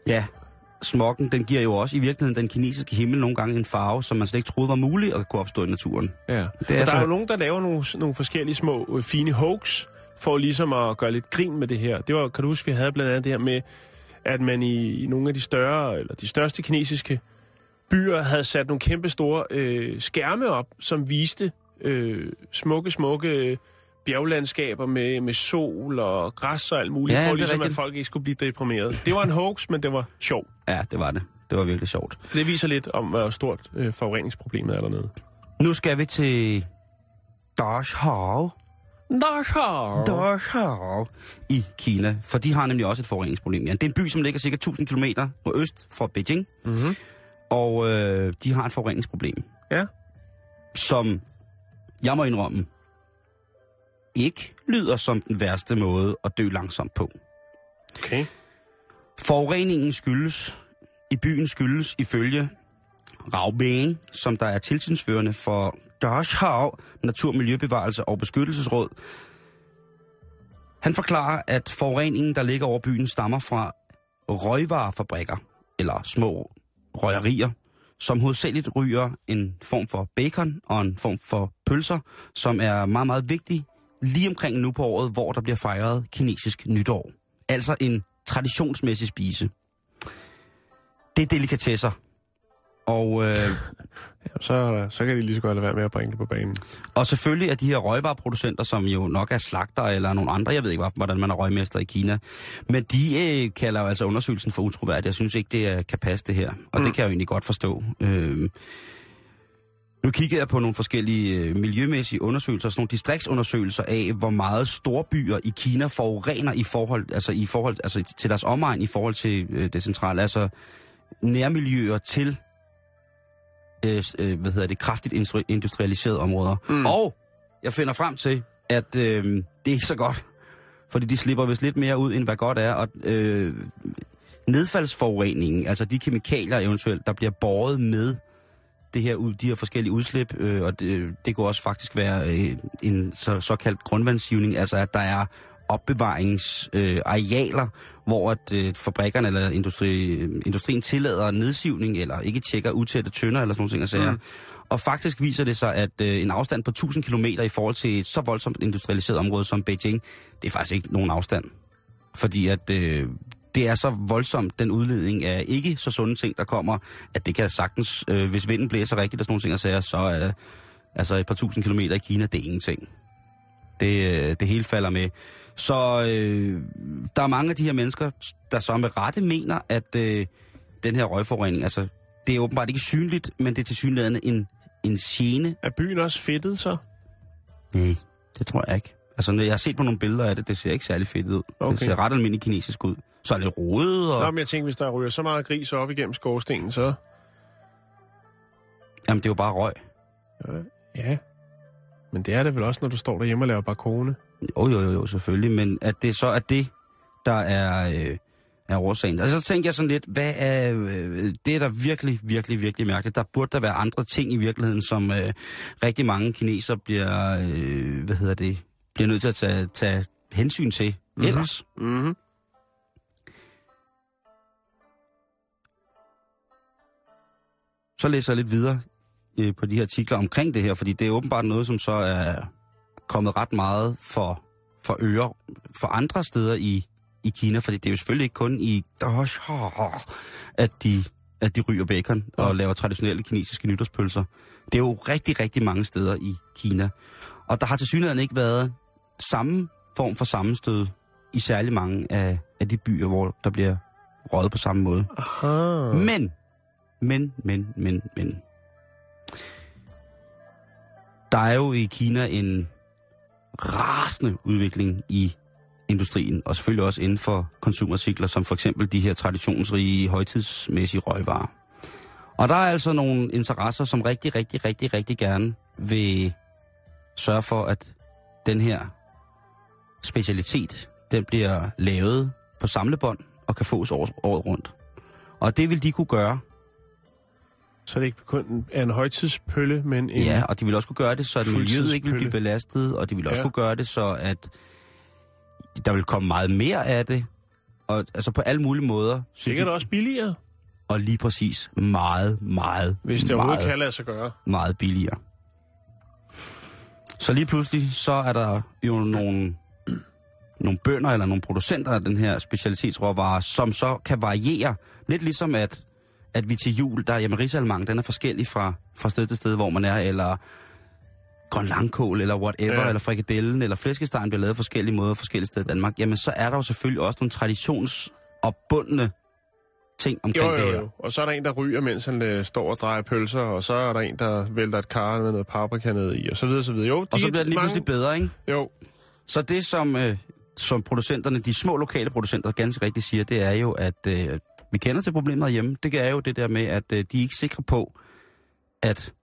ja, smokken, den giver jo også i virkeligheden den kinesiske himmel nogle gange en farve, som man slet ikke troede var muligt at kunne opstå i naturen. Ja. Det er og der så- er jo nogen, der laver nogle, nogle forskellige små øh, fine hoax, for ligesom at gøre lidt grin med det her. Det var, kan du huske, vi havde blandt andet det her med, at man i, i nogle af de større, eller de største kinesiske byer havde sat nogle kæmpe store øh, skærme op, som viste øh, smukke, smukke bjerglandskaber med, med sol og græs og alt muligt, Ja, for ligesom at rigtigt. folk ikke skulle blive deprimeret. Det var en hoax, men det var sjov. Ja, det var det. Det var virkelig sjovt. Det viser lidt om, hvor stort øh, forureningsproblemet er dernede. Nu skal vi til Dashao. Dachau. Dachau i Kina, for de har nemlig også et forureningsproblem. Ja, det er en by, som ligger cirka 1000 km øst for Beijing, Mm-hmm. og øh, de har et forureningsproblem, Ja. som jeg må indrømme, ikke lyder som den værste måde at dø langsomt på. Okay. Forureningen skyldes, i byen skyldes ifølge Rao Beng, som der er tilsynsførende for Dachau Natur, Miljøbevarelse og Beskyttelsesråd. Han forklarer, at forureningen, der ligger over byen, stammer fra røgvarefabrikker, eller små røgerier, som hovedsageligt ryger en form for bacon og en form for pølser, som er meget, meget vigtig lige omkring nu på året, hvor der bliver fejret kinesisk nytår. Altså en traditionsmæssig spise. Det er delikatesser. Og, øh, så, så kan de lige så godt lade være med at bringe det på banen. og selvfølgelig er de her røgvareproducenter, som jo nok er slagter eller nogle andre, jeg ved ikke, hvordan man er røgmester i Kina, men de øh, kalder jo altså undersøgelsen for utroværdig. Jeg synes ikke, det er, kan passe det her, og mm. det kan jeg jo egentlig godt forstå. Øh, nu kiggede jeg på nogle forskellige øh, miljømæssige undersøgelser, sådan nogle distriktsundersøgelser af, hvor meget storbyer i Kina forurener i forhold, altså i forhold, altså til deres omegn i forhold til øh, det centrale, altså nærmiljøer til øh, øh, hvad hedder det, kraftigt industri- industrialiserede områder. Mm. Og jeg finder frem til, at øh, det er ikke så godt, fordi de slipper vist lidt mere ud, end hvad godt er, og øh, nedfaldsforureningen, altså de kemikalier eventuelt, der bliver båret med det her, ud- de her forskellige udslip, øh, og det, det kunne også faktisk være øh, en så, såkaldt grundvandssivning, altså at der er opbevaringsarealer, øh, hvor at, øh, fabrikkerne eller industri, industrien tillader nedsivning, eller ikke tjekker utætte tønder eller sådan nogle ting. Mm. Og faktisk viser det sig, at øh, en afstand på 1000 km i forhold til et så voldsomt industrialiseret område som Beijing, det er faktisk ikke nogen afstand. Fordi at øh, det er så voldsomt, den udledning af ikke så sunde ting, der kommer, at det kan sagtens, øh, hvis vinden blæser rigtigt og sådan nogle ting, og sager, så er øh, altså et par tusind kilometer i Kina, det er ingenting. Det, øh, det hele falder med. Så øh, der er mange af de her mennesker, der så med rette mener, at øh, den her røgforurening, altså det er åbenbart ikke synligt, men det er til synligheden en, en gene. Er byen også fedtet så? Nej, det tror jeg ikke. Altså, når jeg har set på nogle billeder af det, det ser ikke særlig fedt ud. Okay. Det ser ret almindeligt kinesisk ud. Så er det rodet, og... Nå, men jeg tænker, hvis der ryger så meget gris op igennem skorstenen, så... Jamen, det er jo bare røg. Ja. Men det er det vel også, når du står derhjemme og laver barkone. Jo, jo, jo, jo, selvfølgelig. Men at det så er det, der er, øh, er årsagen. Og så tænker jeg sådan lidt, hvad er, øh, det er der virkelig, virkelig, virkelig mærkeligt. Der burde der være andre ting i virkeligheden, som øh, rigtig mange kineser bliver, øh, hvad hedder det, bliver nødt til at tage, tage hensyn til mm-hmm. ellers. Mm-hmm. Så læser jeg lidt videre øh, på de her artikler omkring det her, fordi det er åbenbart noget, som så er kommet ret meget for, for øre for andre steder i, i Kina, fordi det er jo selvfølgelig ikke kun i at de, at de ryger bacon og Ja. laver traditionelle kinesiske nytårspølser. Det er jo rigtig, rigtig mange steder i Kina. Og der har til synligheden ikke været samme form for sammenstød i særlig mange af, af de byer, hvor der bliver røget på samme måde. Aha. Men, men, men, men, men. Der er jo i Kina en rasende udvikling i industrien, og selvfølgelig også inden for konsumercykler, som for eksempel de her traditionsrige, højtidsmæssige røgvarer. Og der er altså nogle interesser, som rigtig, rigtig, rigtig, rigtig gerne vil sørge for, at den her specialitet, den bliver lavet på samlebånd og kan fås året rundt. Og det vil de kunne gøre. Så det ikke kun er en højtidspølle, men en... Ja, og de vil også kunne gøre det, så at miljøet ikke vil blive belastet, og de vil også Ja. kunne gøre det, så at der vil komme meget mere af det. Og altså på alle mulige måder. Sikkert de- også billigere, Og lige præcis meget, meget, hvis det overhovedet meget, kan lade sig gøre. meget billigere. Så lige pludselig, så er der jo nogle, nogle bønder eller nogle producenter af den her specialitetsråvare, som så kan variere. Lidt ligesom at, at vi til jul, der jamen risalmang, den er forskellig fra, fra sted til sted, hvor man er, eller grøn langkål, eller whatever, Ja. eller frikadellen, eller flæskestegen bliver lavet forskellige måder forskellige steder i Danmark. Jamen så er der jo selvfølgelig også nogle traditionsopbundne ting omkring Jo, det jo, her. jo. Og så er der en, der ryger, mens han øh, står og drejer pølser, og så er der en, der vælter et kar med noget paprika ned i, og så videre, så videre. Jo, de Og så er bliver det lige mange- pludselig bedre, ikke? Jo, Så det, som, øh, som producenterne, de små lokale producenter, ganske rigtigt siger, det er jo, at øh, vi kender til problemet hjemme. Det er jo det der med, at øh, de er ikke sikre på, at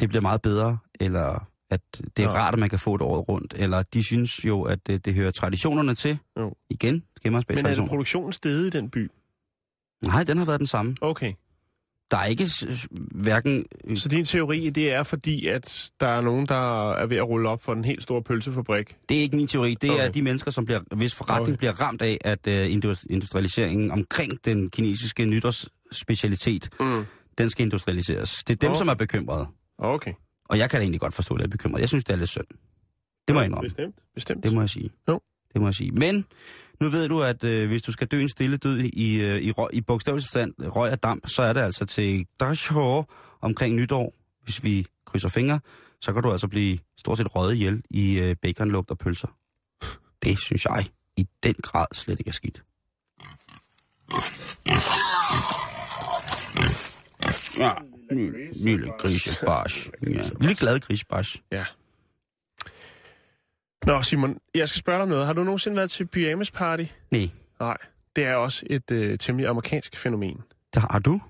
det bliver meget bedre, eller at det er Nå. rart, at man kan få det året rundt. Eller de synes jo, at det, det hører traditionerne til. Jo. Igen, gemmer os bag men er det produktionen stedet i den by? Nej, den har været den samme. Okay. Der er ikke hverken... Så din teori, det er fordi, at der er nogen, der er ved at rulle op for den helt store pølsefabrik? Det er ikke min teori. Det Okay. er de mennesker, som bliver, hvis forretning Okay. bliver ramt af, at uh, industrialiseringen omkring den kinesiske nytårsspecialitet, Mm. den skal industrialiseres. Det er dem, Okay. som er bekymrede. Okay. Og jeg kan da egentlig godt forstå, at jeg er bekymret. Jeg synes, det er lidt synd. Det må jeg indrømme. Bestemt. Bestemt. Det må jeg sige. Jo. Det må jeg sige. Men nu ved du, at øh, hvis du skal dø en stille død i, øh, i, røg, i bogstavelig forstand, røg og damp, så er det altså til Dashore omkring nytår, hvis vi krydser fingre, så kan du altså blive stort set røget ihjel i øh, baconlugt og pølser. Det synes jeg i den grad slet ikke er skidt. Ja, lille, lille grisebash. Ja, lille glad grisebars. Ja. Nå, Simon, jeg skal spørge dig om noget. Har du nogensinde været til pyjamas party? Nej, Nej. Det er også et øh, temmelig amerikansk fænomen. det har du.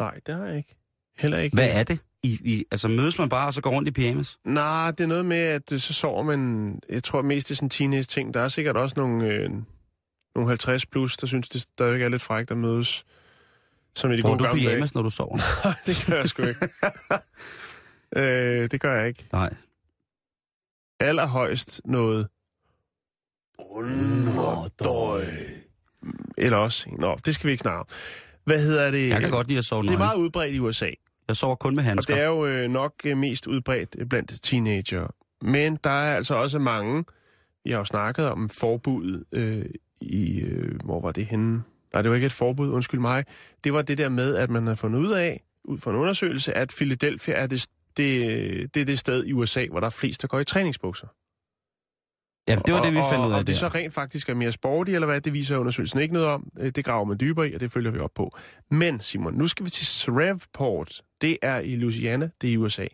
Nej, det har jeg ikke. Heller ikke. Hvad er det? I, I, altså mødes man bare, og så går rundt i pyjamas? Nej, det er noget med, at øh, så sover man... Jeg tror mest det er sådan teenage-ting. Der er sikkert også nogle, øh, nogle 50 plus, der synes, det stadigvæk er lidt frækt at mødes. Som i de Får gode du gamle dage. pyjamas, når du sover? Nej, det gør jeg sgu ikke. øh, det gør jeg ikke. Nej. Allerhøjst noget... Underdøj. Eller også... Nå, det skal vi ikke snakke om. Hvad hedder det? Jeg kan godt lide at sove Det er nøgen. meget udbredt i USA. Jeg sover kun med Og handsker. det er jo øh, nok øh, mest udbredt blandt teenager. Men der er altså også mange, vi har jo snakket om forbud øh, i, øh, hvor var det henne? Nej, det var ikke et forbud, undskyld mig. Det var det der med, at man har fundet ud af, ud fra en undersøgelse, at Philadelphia er det, det, det er det sted i USA, hvor der er flest, der går i træningsbukser. Ja, det var og, det, vi fandt og, ud af Om det der. så rent faktisk er mere sporty, eller hvad, det viser undersøgelsen ikke noget om. Øh, Det graver man dybere i, og det følger vi op på. Men Simon, nu skal vi til Shreveport. Det er i Louisiana, det er i USA.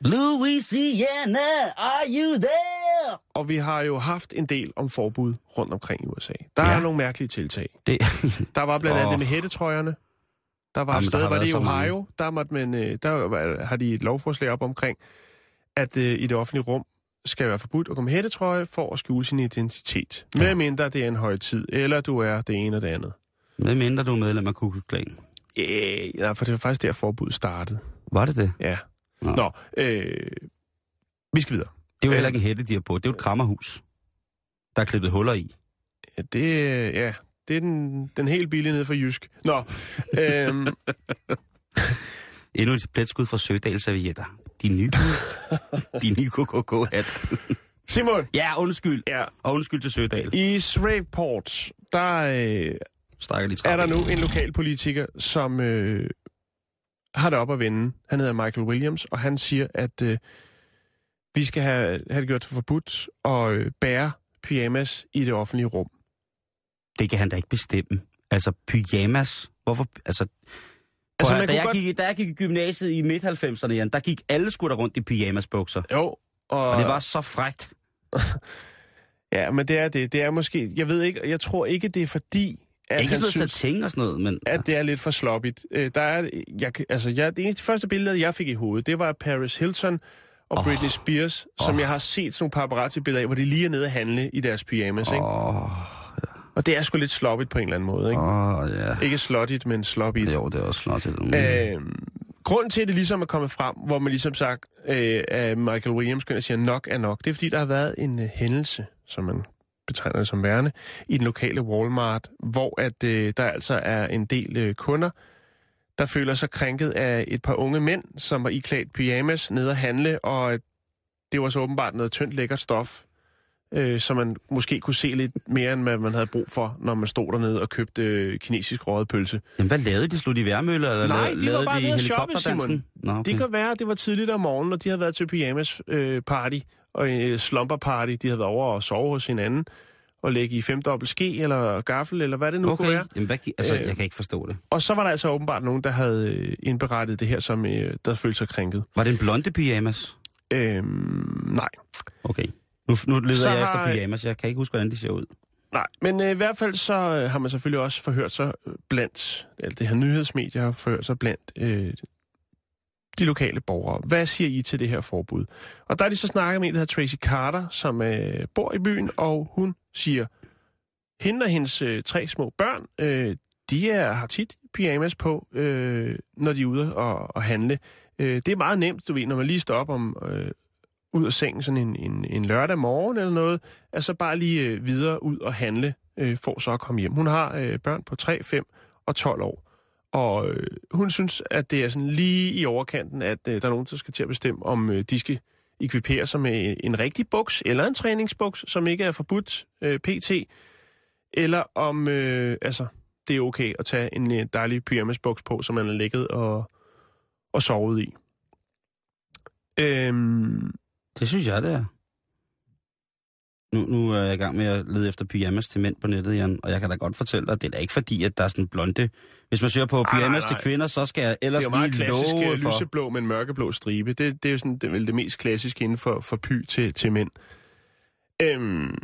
Louisiana, are you there? Og vi har jo haft en del om forbud rundt omkring i USA. Der Ja. er nogle mærkelige tiltag. Det, Der var blandt andet Åh. det med hættetrøjerne. Der var Jamen, der sted, har var det i. Ohio, der, måtte man, øh, der har de et lovforslag op omkring, at øh, i det offentlige rum skal være forbudt at gå med hættetrøje for at skjule sin identitet. Ja. Med mindre det er en højtid, eller du er det ene og det andet. Med mindre du er medlem af Ku Klux Klan. Øh, ja, for det var faktisk der forbuddet startede. Var det det? Ja. Nå. Nå, øh, vi skal videre. Det er jo Øh. heller ikke en hætte, de har på. Det er jo et krammerhus. Der er klippet huller i. Ja, det, øh, ja, det er den, den helt billige nede fra Jysk. Nå, øhm, Endnu et pletskud fra Sødal Servietter. De nye, de nye KKK-hat. Simon, Ja, undskyld. ja, Og undskyld til Sødal. i Shreveport, der øh, Stakker lige er der nu en lokalpolitiker, som øh, har det op at vende. Han hedder Michael Williams, og han siger, at øh, vi skal have, have det gjort forbudt at øh, bære pyjamas i det offentlige rum. Det kan han da ikke bestemme. Altså, pyjamas. Hvorfor? Altså, Altså, man da, jeg godt- gik, da jeg gik i gymnasiet i midt-90'erne, Jan, der gik alle sgu da rundt i pyjamasbukser. Jo, og, Og det var så frægt. Ja, men det er det. Det er måske... Jeg ved ikke... Jeg tror ikke, det er fordi, at Ikke sådan noget satin og sådan noget, men... at det er lidt for sloppigt. Øh, der er... Jeg, altså, jeg, det eneste de første billeder, jeg fik i hovedet, det var Paris Hilton og Åh. Britney Spears, som Åh. jeg har set sådan nogle paparazzi-billeder af, hvor de lige er nede at handle i deres pyjamas, ikke? Og det er sgu lidt sloppigt på en eller anden måde, ikke? åh, ja. Ikke slottigt, men sloppigt. Jo, det er også flot til det. Øh, grunden til, at det ligesom er kommet frem, hvor man ligesom sagt, øh, at Michael Williams og siger, nok er nok, det er fordi, der har været en øh, hændelse, som man betegner det som værende, i den lokale Walmart, hvor at øh, der altså er en del øh, kunder, der føler sig krænket af et par unge mænd, som var iklædt pyjamas nede at handle, og det var så åbenbart noget tyndt lækkert stof, øh, så man måske kunne se lidt mere, end hvad man havde brug for, når man stod dernede og købte øh, kinesisk røget pølse. Jamen, hvad lavede de? Slog de værmøller, eller Nej, de var lavede bare de helikopterdansen? Nå, okay. Det kan være, at det var tidligt om morgenen, og de havde været til pyjamas øh, party, og en øh, slumber party. De havde været over og sove hos hinanden, og lægge i femdobbelt ske, eller gaffel, eller hvad det nu Okay, kunne være. Jamen, hvad, altså, Øh, jeg kan ikke forstå det. Og så var der altså åbenbart nogen, der havde øh, indberettet det her, som øh, der følte sig krænket. Var det en blonde pyjamas? Øhm, nej. Okay. Nu, nu leder Så jeg har- efter pyjamas. Jeg kan ikke huske, hvordan de ser ud. Nej, men øh, i hvert fald så øh, har man selvfølgelig også forhørt sig øh, blandt, eller det her nyhedsmedier har forhørt sig blandt øh, de lokale borgere. Hvad siger I til det her forbud? Og der er de så snakket med en, der hedder Tracy Carter, som øh, bor i byen, og hun siger, hende og hendes øh, tre små børn, øh, de er, har tit pyjamas på, øh, når de er ude og, og handle. Øh, det er meget nemt, du ved, når man lige står op om, øh, ud af sengen sådan en, en, en lørdag morgen eller noget, altså bare lige øh, videre ud og handle, øh, for så at komme hjem. Hun har øh, børn på 3, 5 og 12 år. Og øh, hun synes, at det er sådan lige i overkanten, at øh, der er nogen, der skal til at bestemme, om øh, de skal ekvipere sig med øh, en rigtig buks, eller en træningsbuks, som ikke er forbudt øh, pt. Eller om øh, altså, det er okay at tage en øh, dejlig pyjamasbuks på, som man har ligget og, og sovet i. Øhm, det synes jeg, det er. Nu, nu er jeg i gang med at lede efter pyjamas til mænd på nettet, Jan, og jeg kan da godt fortælle dig, at det er da ikke fordi, at der er sådan blonde... Hvis man søger på nej, pyjamas nej. til kvinder, så skal jeg det ellers er jo meget lige klassisk love øh, for... lyseblå med en mørkeblå stribe. Det, det er jo sådan, det vel det mest klassiske inden for, for py til, til mænd. Øhm,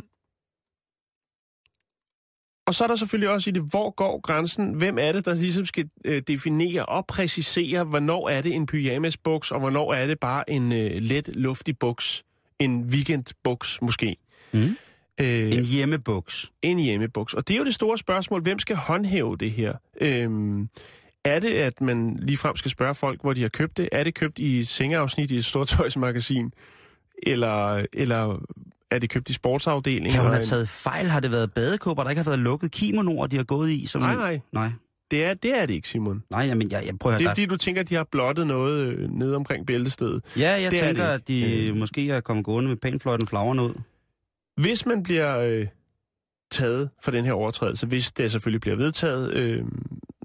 og så er der selvfølgelig også i det, hvor går grænsen? Hvem er det, der ligesom skal øh, definere og præcisere, hvornår er det en pyjamasbuks, og hvornår er det bare en øh, let, luftig buks? En weekendbuks måske? Mm. Øh, En hjemmebuks. en hjemmebuks. Og det er jo det store spørgsmål, hvem skal håndhæve det her? Øhm, er det, at man ligefrem skal spørge folk, hvor de har købt det? Er det købt i et sengeafsnit i et stortøjsmagasin? Eller, eller er det købt i sportsafdelingen? Kan hun have taget fejl? Har det været badekåber, der ikke har været lukket kimonoer, de har gået i? Som... Nej, nej. Nej, Det er, det er det ikke, Simon. nej jamen, jeg, jeg prøver at Det er høre, fordi, du tænker, at de har blottet noget øh, nede omkring bæltestedet. Ja, jeg det er tænker, at de. Øh. måske er kommet gående med pænfløjten flagrende ud. Hvis man bliver øh, taget for den her overtrædelse, hvis det selvfølgelig bliver vedtaget, øh,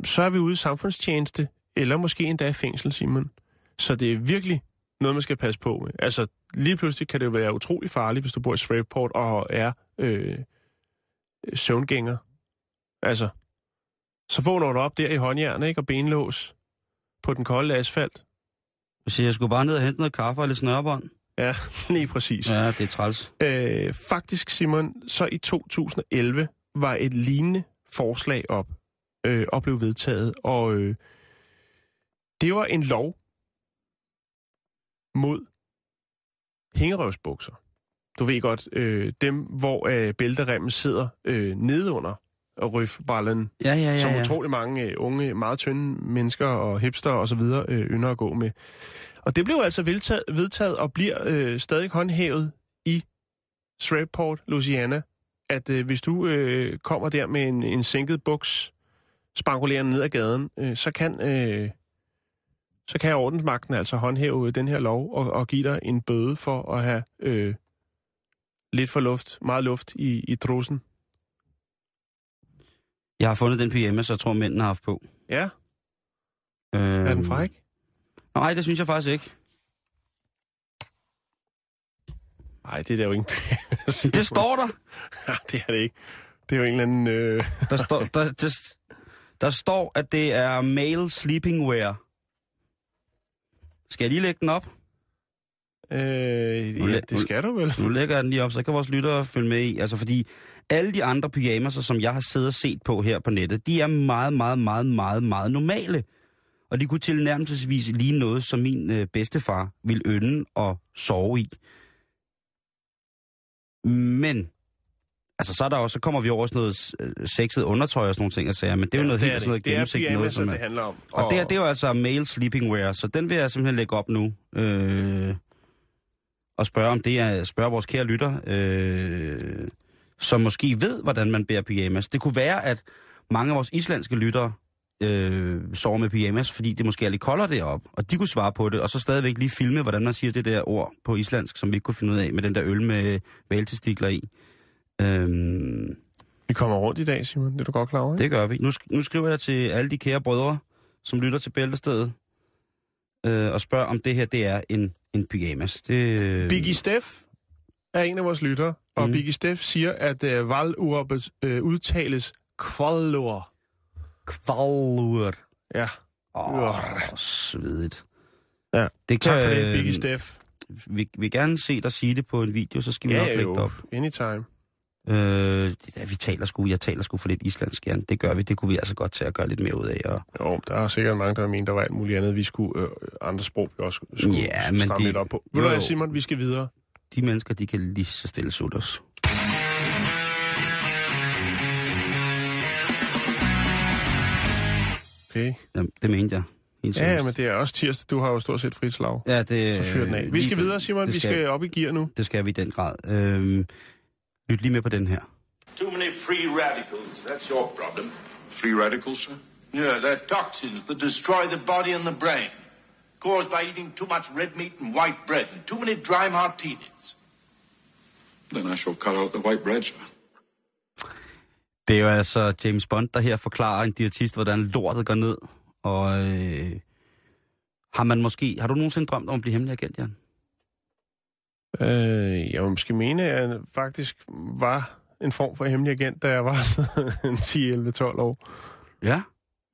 så er vi ude i samfundstjeneste, eller måske endda i fængsel, Simon. Så det er virkelig noget, man skal passe på med. Altså, lige pludselig kan det jo være utrolig farligt, hvis du bor i Shreveport og er øh, søvngænger. Altså, så vågner du op der i håndjern, ikke? Og benlås på den kolde asfalt. Så jeg skulle bare ned og hente noget kaffe og lidt snørbånd. Ja, lige præcis. Ja, det er træls. Øh, faktisk, Simon, så i 2011 var et lignende forslag op øh, og blev vedtaget. Og øh, det var en lov mod hængerøvsbukser. Du ved godt, øh, dem, hvor øh, bælteremmen sidder øh, nedunder og røfballen, Ja, ja, ja. som ja. utrolig mange øh, unge, meget tynde mennesker og hipster og så videre øh, ynder at gå med. Og det blev altså vedtaget, vedtaget og bliver øh, stadig håndhævet i Shreveport, Louisiana, at øh, hvis du øh, kommer der med en, en sænket buks, spangulerende ned ad gaden, øh, så kan øh, så kan ordensmagten altså håndhæve den her lov og, og give dig en bøde for at have øh, lidt for luft, meget luft i, i drussen. Jeg har fundet den pyjamas, jeg tror, mændene har haft på. Ja, Øh, er den fræk? Nej, det synes jeg faktisk ikke. Nej, det er der jo ikke. Det står der. Nej, det er det ikke. Det er jo en eller anden... Øh... Der, står, der, der, der står, at det er male sleeping wear. Skal jeg lige lægge den op? Øh, Nu ja, det skal du vel. Nu lægger jeg den lige op, så kan vores lyttere følge med i. Altså fordi alle de andre pyjamaser, som jeg har siddet og set på her på nettet, de er meget, meget, meget, meget, meget normale. Og de kunne tilnærmelsesvis lige noget, som min øh, bedstefar ville ynde og sove i. Men, altså så, er der også, så kommer vi over sådan noget øh, sexet undertøj og sådan nogle ting, og sager, men det er jo noget det helt sådan noget det. Det er gennemsigtigt noget, som er... det handler om. Og det, er, det er jo altså male sleeping wear, så den vil jeg simpelthen lægge op nu. Øh, og spørge om det er, spørge vores kære lytter, øh, som måske ved, hvordan man bærer pyjamas. Det kunne være, at mange af vores islandske lyttere øh, sover med pyjamas, fordi det måske er lidt koldere deroppe, og de kunne svare på det, og så stadigvæk lige filme, hvordan man siger det der ord på islandsk, som vi ikke kunne finde ud af, med den der øl med valtestikler i. Øh, Vi kommer rundt i dag, Simon. Det er du godt klar over, ikke? det gør vi. Nu, nu skriver jeg til alle de kære brødre, som lytter til Bæltestedet, øh, og spørger, om det her det er en, en pyjamas. Det, Biggie Steff er en af vores lyttere, og Mm. Biggie Steff siger, at øh, valguret øh, udtales kvaldur. Kvalur. Ja, Åh, Ur. svedigt. Ja, Det kan, tak for det, Biggie Steff. Vi vil gerne se dig sige det på en video, så skal vi Ja, nok lægge jo, det op. anytime. Øh, vi taler sgu, jeg taler sgu for lidt islandsk, Jan. Det gør vi, det kunne vi altså godt til at gøre lidt mere ud af. Og, Jo, der er sikkert mange, der mener, der var alt muligt andet, vi skulle, øh, andre sprog, vi også skulle Ja, men stramme de- lidt op på. Ved du hvad. Simon, vi skal videre. de mennesker, de kan lige så stille sutte os. Okay. Ja, det mente jeg. Ja, ja, men det er også tirsdag. Du har jo stort set frit slag. ja, det, Så fyr den af. Vi skal videre, Simon. det Vi skal op i gear nu. Det skal vi i den grad. Øhm, lyt lige med på den her. Too many free radicals. That's your problem. Free radicals, sir? Yeah, they're toxins that destroy the body and the brain. Caused by eating too much red meat and white bread and too many dry martinis. Then I shall cut out the white bread, sir. Det er jo altså James Bond, der her forklarer en diætist, hvordan lortet går ned. Og øh, har man måske... Har du nogensinde drømt om at blive hemmelig agent, Jan? Øh, jeg vil måske mene, at jeg faktisk var en form for hemmelig agent, da jeg var sådan 10, 11, 12 år. Ja.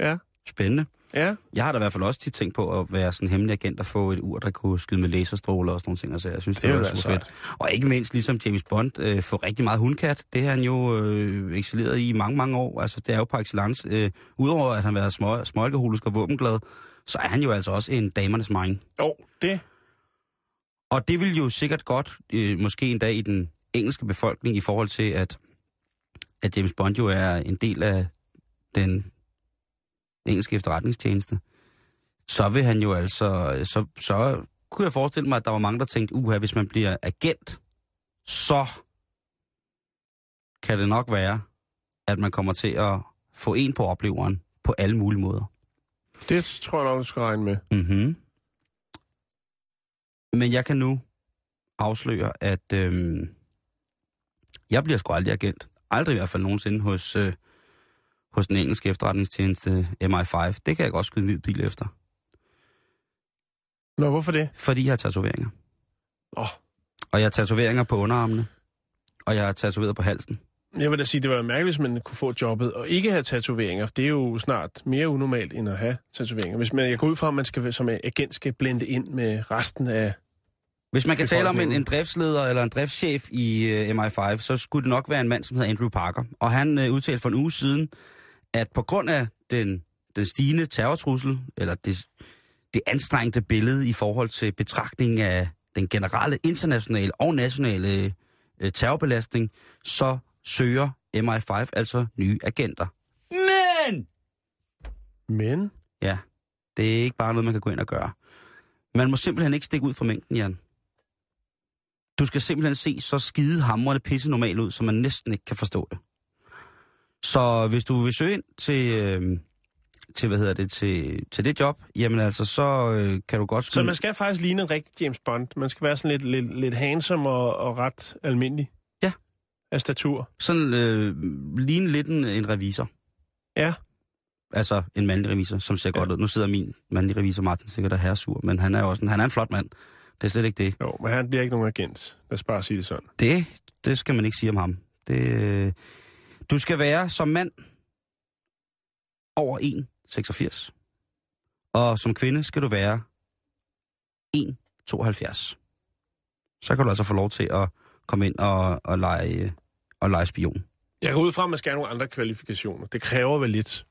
Ja. Spændende. Ja, Jeg har da i hvert fald også tit tænkt på at være sådan en hemmelig agent og få et ur, der kunne skyde med laserstråler og sådan nogle ting. Altså, jeg synes, det, Det var super være fedt. Og ikke mindst, ligesom James Bond, øh, få rigtig meget hundkat. Det har han jo øh, excelleret i mange, mange år. Altså, det er jo par excellence. Øh, Udover at han har været små, småalkoholisk og våbenglad, så er han jo altså også en damernes mind. jo, det. Og det vil jo sikkert godt, øh, måske en dag i den engelske befolkning, i forhold til, at, at James Bond jo er en del af den engelske efterretningstjeneste, så vil han jo altså, så, så kunne jeg forestille mig, at der var mange, der tænkte, uha, hvis man bliver agent, så kan det nok være, at man kommer til at få en på opleveren på alle mulige måder. Det tror jeg nok, du skal regne med. Mm-hmm. Men jeg kan nu afsløre, at øhm, jeg bliver sgu aldrig agent. Aldrig i hvert fald nogensinde hos, øh, hos den engelske efterretningstjeneste MI5. Det kan jeg godt skyde en hvid bil efter. Nå, hvorfor det? Fordi jeg har tatoveringer. Åh, Og jeg har tatoveringer på underarmene. Og jeg har tatoveret på halsen. Jeg vil da sige, det var mærkeligt, hvis man kunne få jobbet og ikke have tatoveringer. Det er jo snart mere unormalt, end at have tatoveringer. Hvis man, jeg går ud fra, at man skal, som agent skal blende ind med resten af... Hvis man kan tale om en, en driftsleder eller en driftschef i uh, MI5, så skulle det nok være en mand, som hedder Andrew Parker. Og han uh, udtalte for en uge siden, at på grund af den, den stigende terrortrussel, eller det, det anstrengte billede i forhold til betragtning af den generelle internationale og nationale øh, terrorbelastning, så søger MI5 altså nye agenter. Men! Men, Ja, det er ikke bare noget, man kan gå ind og gøre. Man må simpelthen ikke stikke ud fra mængden, Jan. Du skal simpelthen se så skide hamrende pisse normal ud, så man næsten ikke kan forstå det. Så hvis du vil søge ind til, øh, til hvad hedder det, til, til det job, jamen altså, så øh, kan du godt så skyde... man skal faktisk ligne en rigtig James Bond. Man skal være sådan lidt, lidt, lidt handsome og, og ret almindelig. Af statur. Sådan øh, ligne lidt en, en revisor. Ja. Altså en mandlig revisor, som ser ja. godt ud. Nu sidder min mandlige revisor Martin sikkert og herresur, men han er jo også en, han er en flot mand. Det er slet ikke det. Jo, men han bliver ikke nogen agent. Lad os bare sige det sådan. Det, det skal man ikke sige om ham. Det, øh, du skal være som mand over 1,86. Og som kvinde skal du være 1,72. Så kan du altså få lov til at komme ind og, og, lege, og lege spion. Jeg går ud fra, at man skal have nogle andre kvalifikationer. Det kræver vel lidt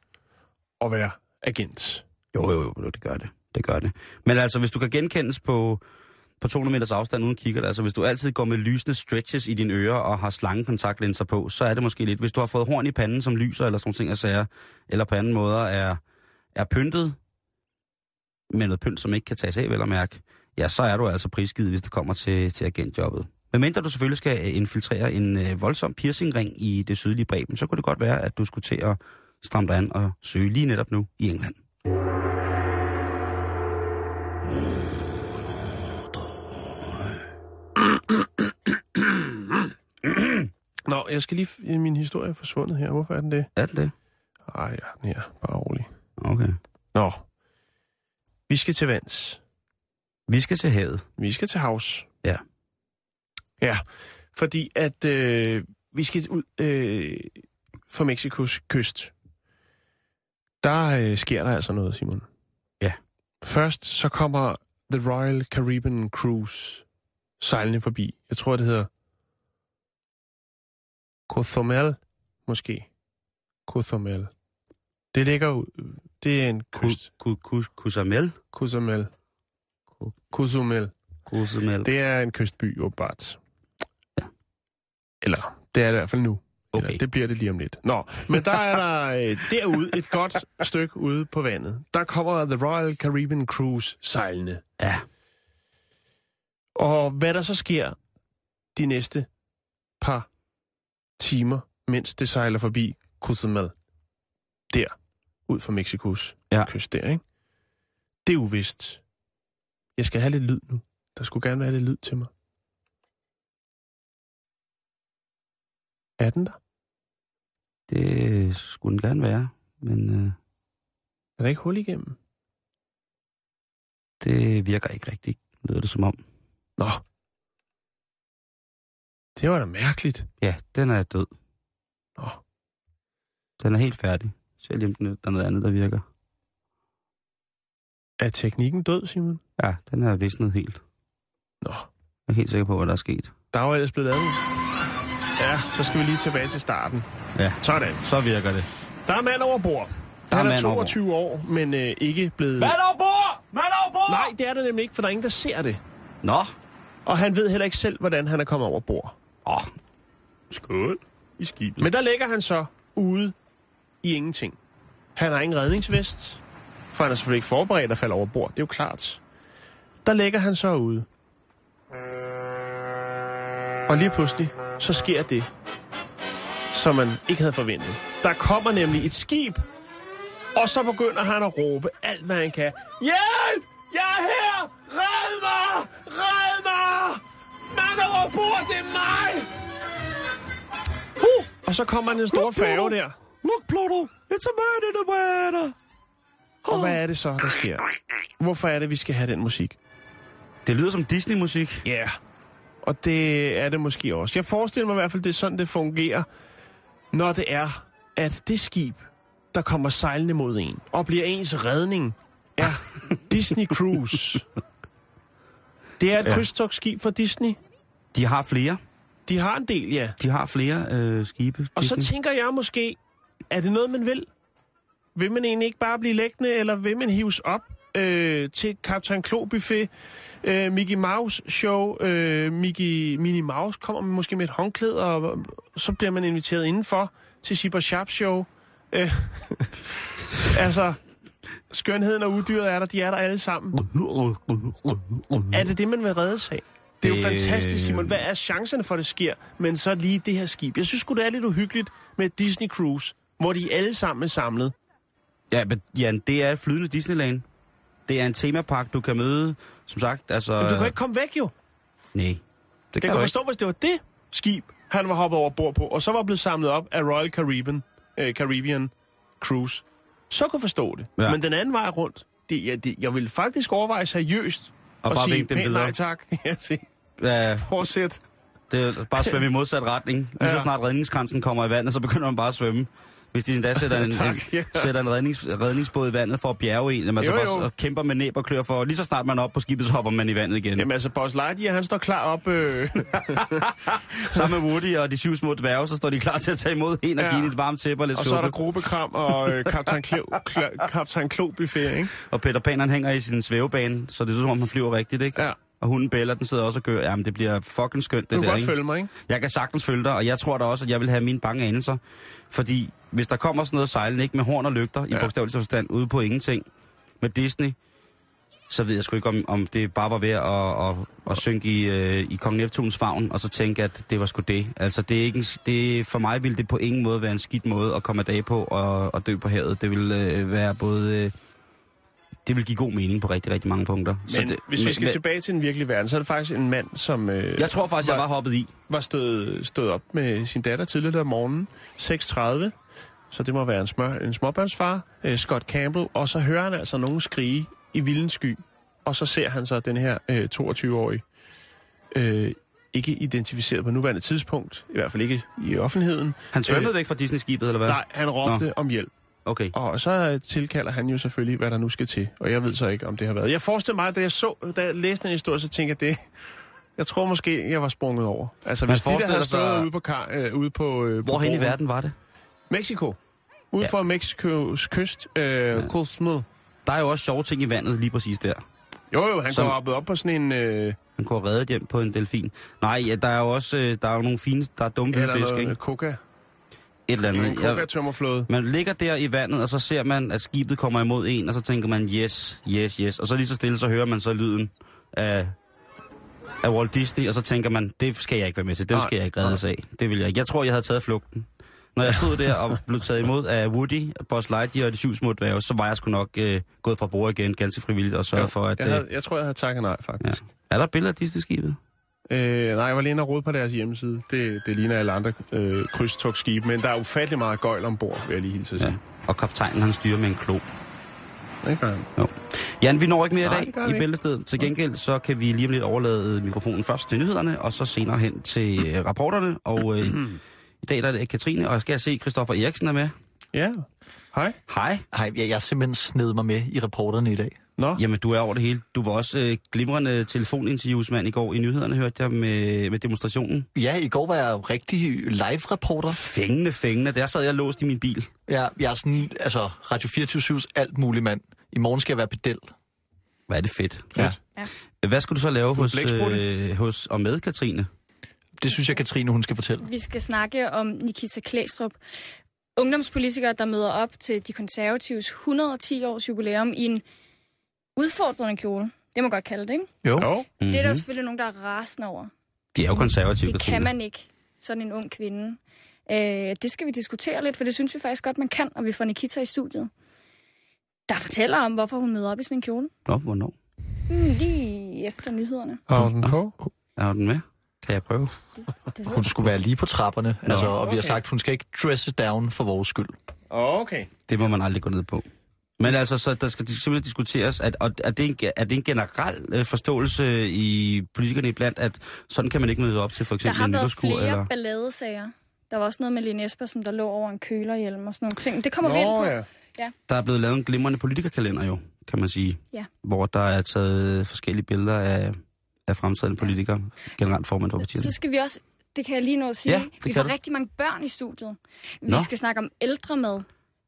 at være agent. Jo, jo, jo, det gør det. Det gør det. Men altså, hvis du kan genkendes på, på 200 meters afstand uden kigger, altså hvis du altid går med lysende stretches i dine ører og har slangekontaktlinser på, så er det måske lidt. Hvis du har fået horn i panden, som lyser eller sådan ting og sager, eller på anden måde er, er pyntet med noget pynt, som ikke kan tages af, vel at mærke, ja, så er du altså prisgivet, hvis det kommer til, til agentjobbet. Men mindre du selvfølgelig skal infiltrere en øh, voldsom piercingring i det sydlige Breben, så kunne det godt være, at du skulle til at stramme dig an og søge lige netop nu i England. Nå, jeg skal lige... f- Min historie er forsvundet her. Hvorfor er den det? Er det det? Ej, jeg har den her. Bare rolig. Okay. Nå. Vi skal til vands. Vi skal til havet. Vi skal til havs. Ja. Fordi at øh, vi skal ud øh, for Mexikos kyst. Der øh, sker der altså noget, Simon. Ja. Først så kommer The Royal Caribbean Cruise sejlende forbi. Jeg tror, det hedder Cozumel, måske. Cozumel. Det ligger. Det er en kyst. Cozumel. Ku- Cozumel. Kusamel. Det er en kystby, åbenbart. Eller, det er det i hvert fald nu. Okay. Eller, det bliver det lige om lidt. Nå, men der er der øh, derude et godt stykke ude på vandet. Der kommer The Royal Caribbean Cruise sejlende. Ja. Og hvad der så sker de næste par timer, mens det sejler forbi Cozumel, der, ud fra Mexikos Ja. kyst der, ikke? Det er uvist. Jeg skal have lidt lyd nu. Der skulle gerne være lidt lyd til mig. Er den der? Det skulle den gerne være, men øh, Er der ikke hul igennem? det virker ikke rigtigt, lyder det som om. Nå. Det var da mærkeligt. Ja, den er død. Nå. Den er helt færdig. Selv om den- der er noget andet, der virker. Er teknikken død, Simon? Ja, den er visnet helt. Nå. Jeg er helt sikker på, hvad der er sket. Der var ellers blevet lavet. Ja, så skal vi lige tilbage til starten. Ja, Sådan. så virker det. Der er mand over bord. Der er Han er mand over 22 år, men øh, ikke blevet... over bord! Mand over bord! Nej, det er det nemlig ikke, for der er ingen, der ser det. Nå. Og han ved heller ikke selv, hvordan han er kommet over bord. Åh. Oh. Skål. I skibet. Men der ligger han så ude i ingenting. Han har ingen redningsvest, for han er selvfølgelig ikke forberedt at falde over bord. Det er jo klart. Der ligger han så ude. Og lige pludselig, så sker det, som man ikke havde forventet. Der kommer nemlig et skib, og så begynder han at råbe alt, hvad han kan. Hjælp! Jeg er her! Red mig! Red mig! Mand over bord, det er mig! Huh! Og så kommer en stor færge der. Look, Pluto. It's a man in the water. Og hvad er det så, der sker? Hvorfor er det, vi skal have den musik? Det lyder som Disney-musik. Ja. Yeah. Og det er det måske også. Jeg forestiller mig i hvert fald, det er sådan, det fungerer, når det er, at det skib, der kommer sejlende mod en, og bliver ens redning, er Disney Cruise. Det er et Ja. krydstogsskib for Disney. De har flere. De har en del, ja. De har flere øh, skibe. Og så tænker jeg måske, er det noget, man vil? Vil man egentlig ikke bare blive læggende, eller vil man hives op øh, til Captain Klo Buffet, øh, Mickey Mouse Show, øh, Mickey, Minnie Mouse kommer måske med et håndklæde, og så bliver man inviteret indenfor til Shipper Sharp Show. Øh, altså, skønheden og uddyret er der, de er der alle sammen. Er det det, man vil redde sig? Det er jo Det- fantastisk, Simon. Hvad er chancerne for, at det sker? Men så lige det her skib. Jeg synes sgu, det er lidt uhyggeligt med Disney Cruise, hvor de alle sammen er samlet. Ja, men Jan, det er flydende Disneyland. Det er en temapark, du kan møde, som sagt, altså... Men du kan ikke komme væk jo. Nej, det Jeg kan kan du ikke. forstå, hvis det var det skib, han var hoppet over bord på, og så var blevet samlet op af Royal Caribbean, øh, Caribbean Cruise. Så kunne jeg forstå det. Ja. Men den anden vej rundt, det, ja, det, jeg vil faktisk overveje seriøst Og at bare sige dem videre. nej tak. ja, Fortsæt. det er bare svømme i modsat retning. Lige så Ja. snart redningskransen kommer i vandet, så begynder man bare at svømme. Hvis de endda sætter en, Tak, en, ja. sætter en rednings, redningsbåd i vandet for at bjerge en, jamen, så Jo, bare jo. og kæmper med næb og klør for, lige så snart man er oppe på skibet, så hopper man i vandet igen. Jamen altså, Buzz Lightyear, han står klar op. Øh, Sammen med Woody og de syv små dværge, så står de klar til at tage imod en og Ja. give en et varmt tæppe og lidt og så er der suppe. gruppekram og øh, Kaptajn Klo, Kla, Kaptajn Klo buffet, ikke? Og Peter Pan, han hænger i sin svævebane, så det er som om, han flyver rigtigt, ikke? Ja. Og hunden Bella, den sidder også og gør. Jamen, det bliver fucking skønt, det Du der, ikke? følge mig, ikke? Jeg kan sagtens følge dig, og jeg tror da også, at jeg vil have mine bange anelser. Fordi hvis der kommer sådan noget sejlende, ikke med horn og lygter, ja. i bogstavelig forstand, ude på ingenting, med Disney, så ved jeg sgu ikke, om, om det bare var ved at, at, at, at synke i, øh, i Kong Neptuns favn, og så tænke, at det var sgu det. Altså, det er ikke en, det, for mig ville det på ingen måde være en skidt måde at komme af dag på og, og dø på havet. Det ville øh, være både... Øh, det vil give god mening på rigtig, rigtig mange punkter. Men det, hvis vi skal men, tilbage til den virkelige verden, så er det faktisk en mand, som øh, Jeg tror faktisk, jeg var hoppet i. var stået, stået op med sin datter tidligere om morgenen, 6.30, så det må være en, smør, en småbørnsfar, øh, Scott Campbell, og så hører han altså nogen skrige i vildens sky, og så ser han så den her øh, 22-årige, øh, ikke identificeret på nuværende tidspunkt, i hvert fald ikke i offentligheden. Han svømmede Øh, væk fra Disney-skibet, eller hvad? Nej, han råbte om hjælp. Okay. Og så tilkalder han jo selvfølgelig, hvad der nu skal til. Og jeg ved så ikke, om det har været. Jeg forestiller mig, da jeg, så, da jeg læste den historie, så tænkte jeg, det, jeg tror måske, jeg var sprunget over. Altså, Man hvis de der havde stået sig- ude på, kar, øh, ude på, øh, på Hvorhen i verden var det? Mexico. Ude Ja. for Mexikos kyst. Øh, ja. Cozumel. Der er jo også sjove ting i vandet lige præcis der. Jo, jo, han Som- går op, op på sådan en... Øh, Han have reddet hjem på en delfin. Nej, ja, der er jo også øh, der er jo nogle fine, der er eller fisk, ikke? coca. Et eller En andet. Jeg, coca-tømmerflåde. man ligger der i vandet, og så ser man, at skibet kommer imod en, og så tænker man, yes, yes, yes. Og så lige så stille, så hører man så lyden af, af Walt Disney, og så tænker man, det skal jeg ikke være med til, det skal jeg ikke reddes af. Det vil jeg ikke. Jeg tror, jeg havde taget flugten. Når jeg stod der og blev taget imod af Woody, Buzz Lightyear og de syv små dværge, så var jeg sgu nok øh, gået fra bord igen, ganske frivilligt, og sørget for, at... Jeg, Øh, havde, jeg tror, jeg havde takket nej, faktisk. er der billeder af Disney-skibet? Øh, nej, jeg var lige inde og rode på deres hjemmeside. Det, det ligner alle andre øh, krydstogtskibe, men der er ufattelig meget gøjl ombord, vil jeg lige hilse at Ja. sige. Og kaptajnen, han styrer med en klo. Ja. Ikke, Brian? Jo. Jan, vi når ikke mere Nej, i det gør dag i. Bæltestedet. Til gengæld, så kan vi lige om lidt overlade mikrofonen først til nyhederne, og så senere hen til øh, rapporterne. Og øh, i dag der er det Katrine, og jeg skal se, at Christoffer Eriksen er med. Ja. Hej. Hej. Hej, jeg, jeg simpelthen sned mig med i reporterne i dag. Nå, Jamen, du er over det hele. Du var også øh, glimrende telefoninterviewsmand i går i nyhederne, hørte jeg, med, med demonstrationen. Ja, i går var jeg rigtig live-reporter. Fængende, fængende. Der sad jeg låst i min bil. Jeg, jeg er sådan, altså, Radio 24-7's alt mulig mand. I morgen skal jeg være pedel. Hvad er det fedt. Ja. Hvad skulle du så lave er hos, øh, hos og med Katrine? Det synes jeg, Katrine, hun skal fortælle. Vi skal snakke om Nikita Klæstrup, ungdomspolitiker, der møder op til de konservatives 110 års jubilæum i en udfordrende kjole. Det må godt kalde det, ikke? Jo. jo. Mm-hmm. Det er der selvfølgelig nogen, der er rasende over. De er jo konservative, Det kan man ikke, sådan en ung kvinde. Øh, det skal vi diskutere lidt, for det synes vi faktisk godt, man kan, og vi får Nikita i studiet. Der fortæller om, hvorfor hun møder op i sådan en kjole. Nå, hvornår? Mm, lige efter nyhederne. Har den på? Er den med? Kan jeg prøve? Det ved Hun skulle være lige på trapperne, Nå, altså, og vi har okay. sagt, hun skal ikke dresse down for vores skyld. Okay. Det må man aldrig gå ned på. Men altså, så der skal simpelthen diskuteres, at, og er, det en, er det en generel øh, forståelse i politikerne iblandt, at sådan kan man ikke møde op til for Der eksempel har en været nytårskur? flere Eller? balladesager. Der var også noget med Lene Espersen, der lå over en kølerhjelm og sådan nogle ting. Det kommer vi ind Nå, på. ja. Der er blevet lavet en glimrende politikerkalender jo, kan man sige. Ja. Hvor der er taget forskellige billeder af, af fremtidende politikere, generelt formand for partierne. Så skal vi også, det kan jeg lige nå at sige, Ja, vi får du. rigtig mange børn i studiet. Vi Nå. skal snakke om ældre med.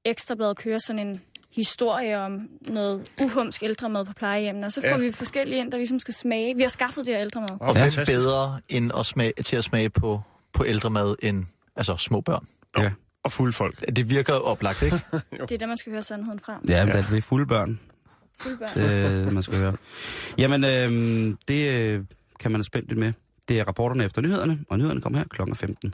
Ekstrabladet kører sådan en historie om noget uhumsk ældremad på plejehjemmene, og så får Ja. ja. vi forskellige ind, der ligesom skal smage. Vi har skaffet det her ældremad. Og Ja. ja. bedre end at smage, til at smage på, på ældre mad end altså, små børn. Ja. Og fulde folk. Det virker oplagt, ikke? Det er der, man skal høre sandheden fra. Ja, men det er fulde børn, Fulde børn. det, man skal høre. Jamen, øh, det øh, kan man er spændt lidt med. Det er rapporterne efter nyhederne, og nyhederne kommer her kl. 15.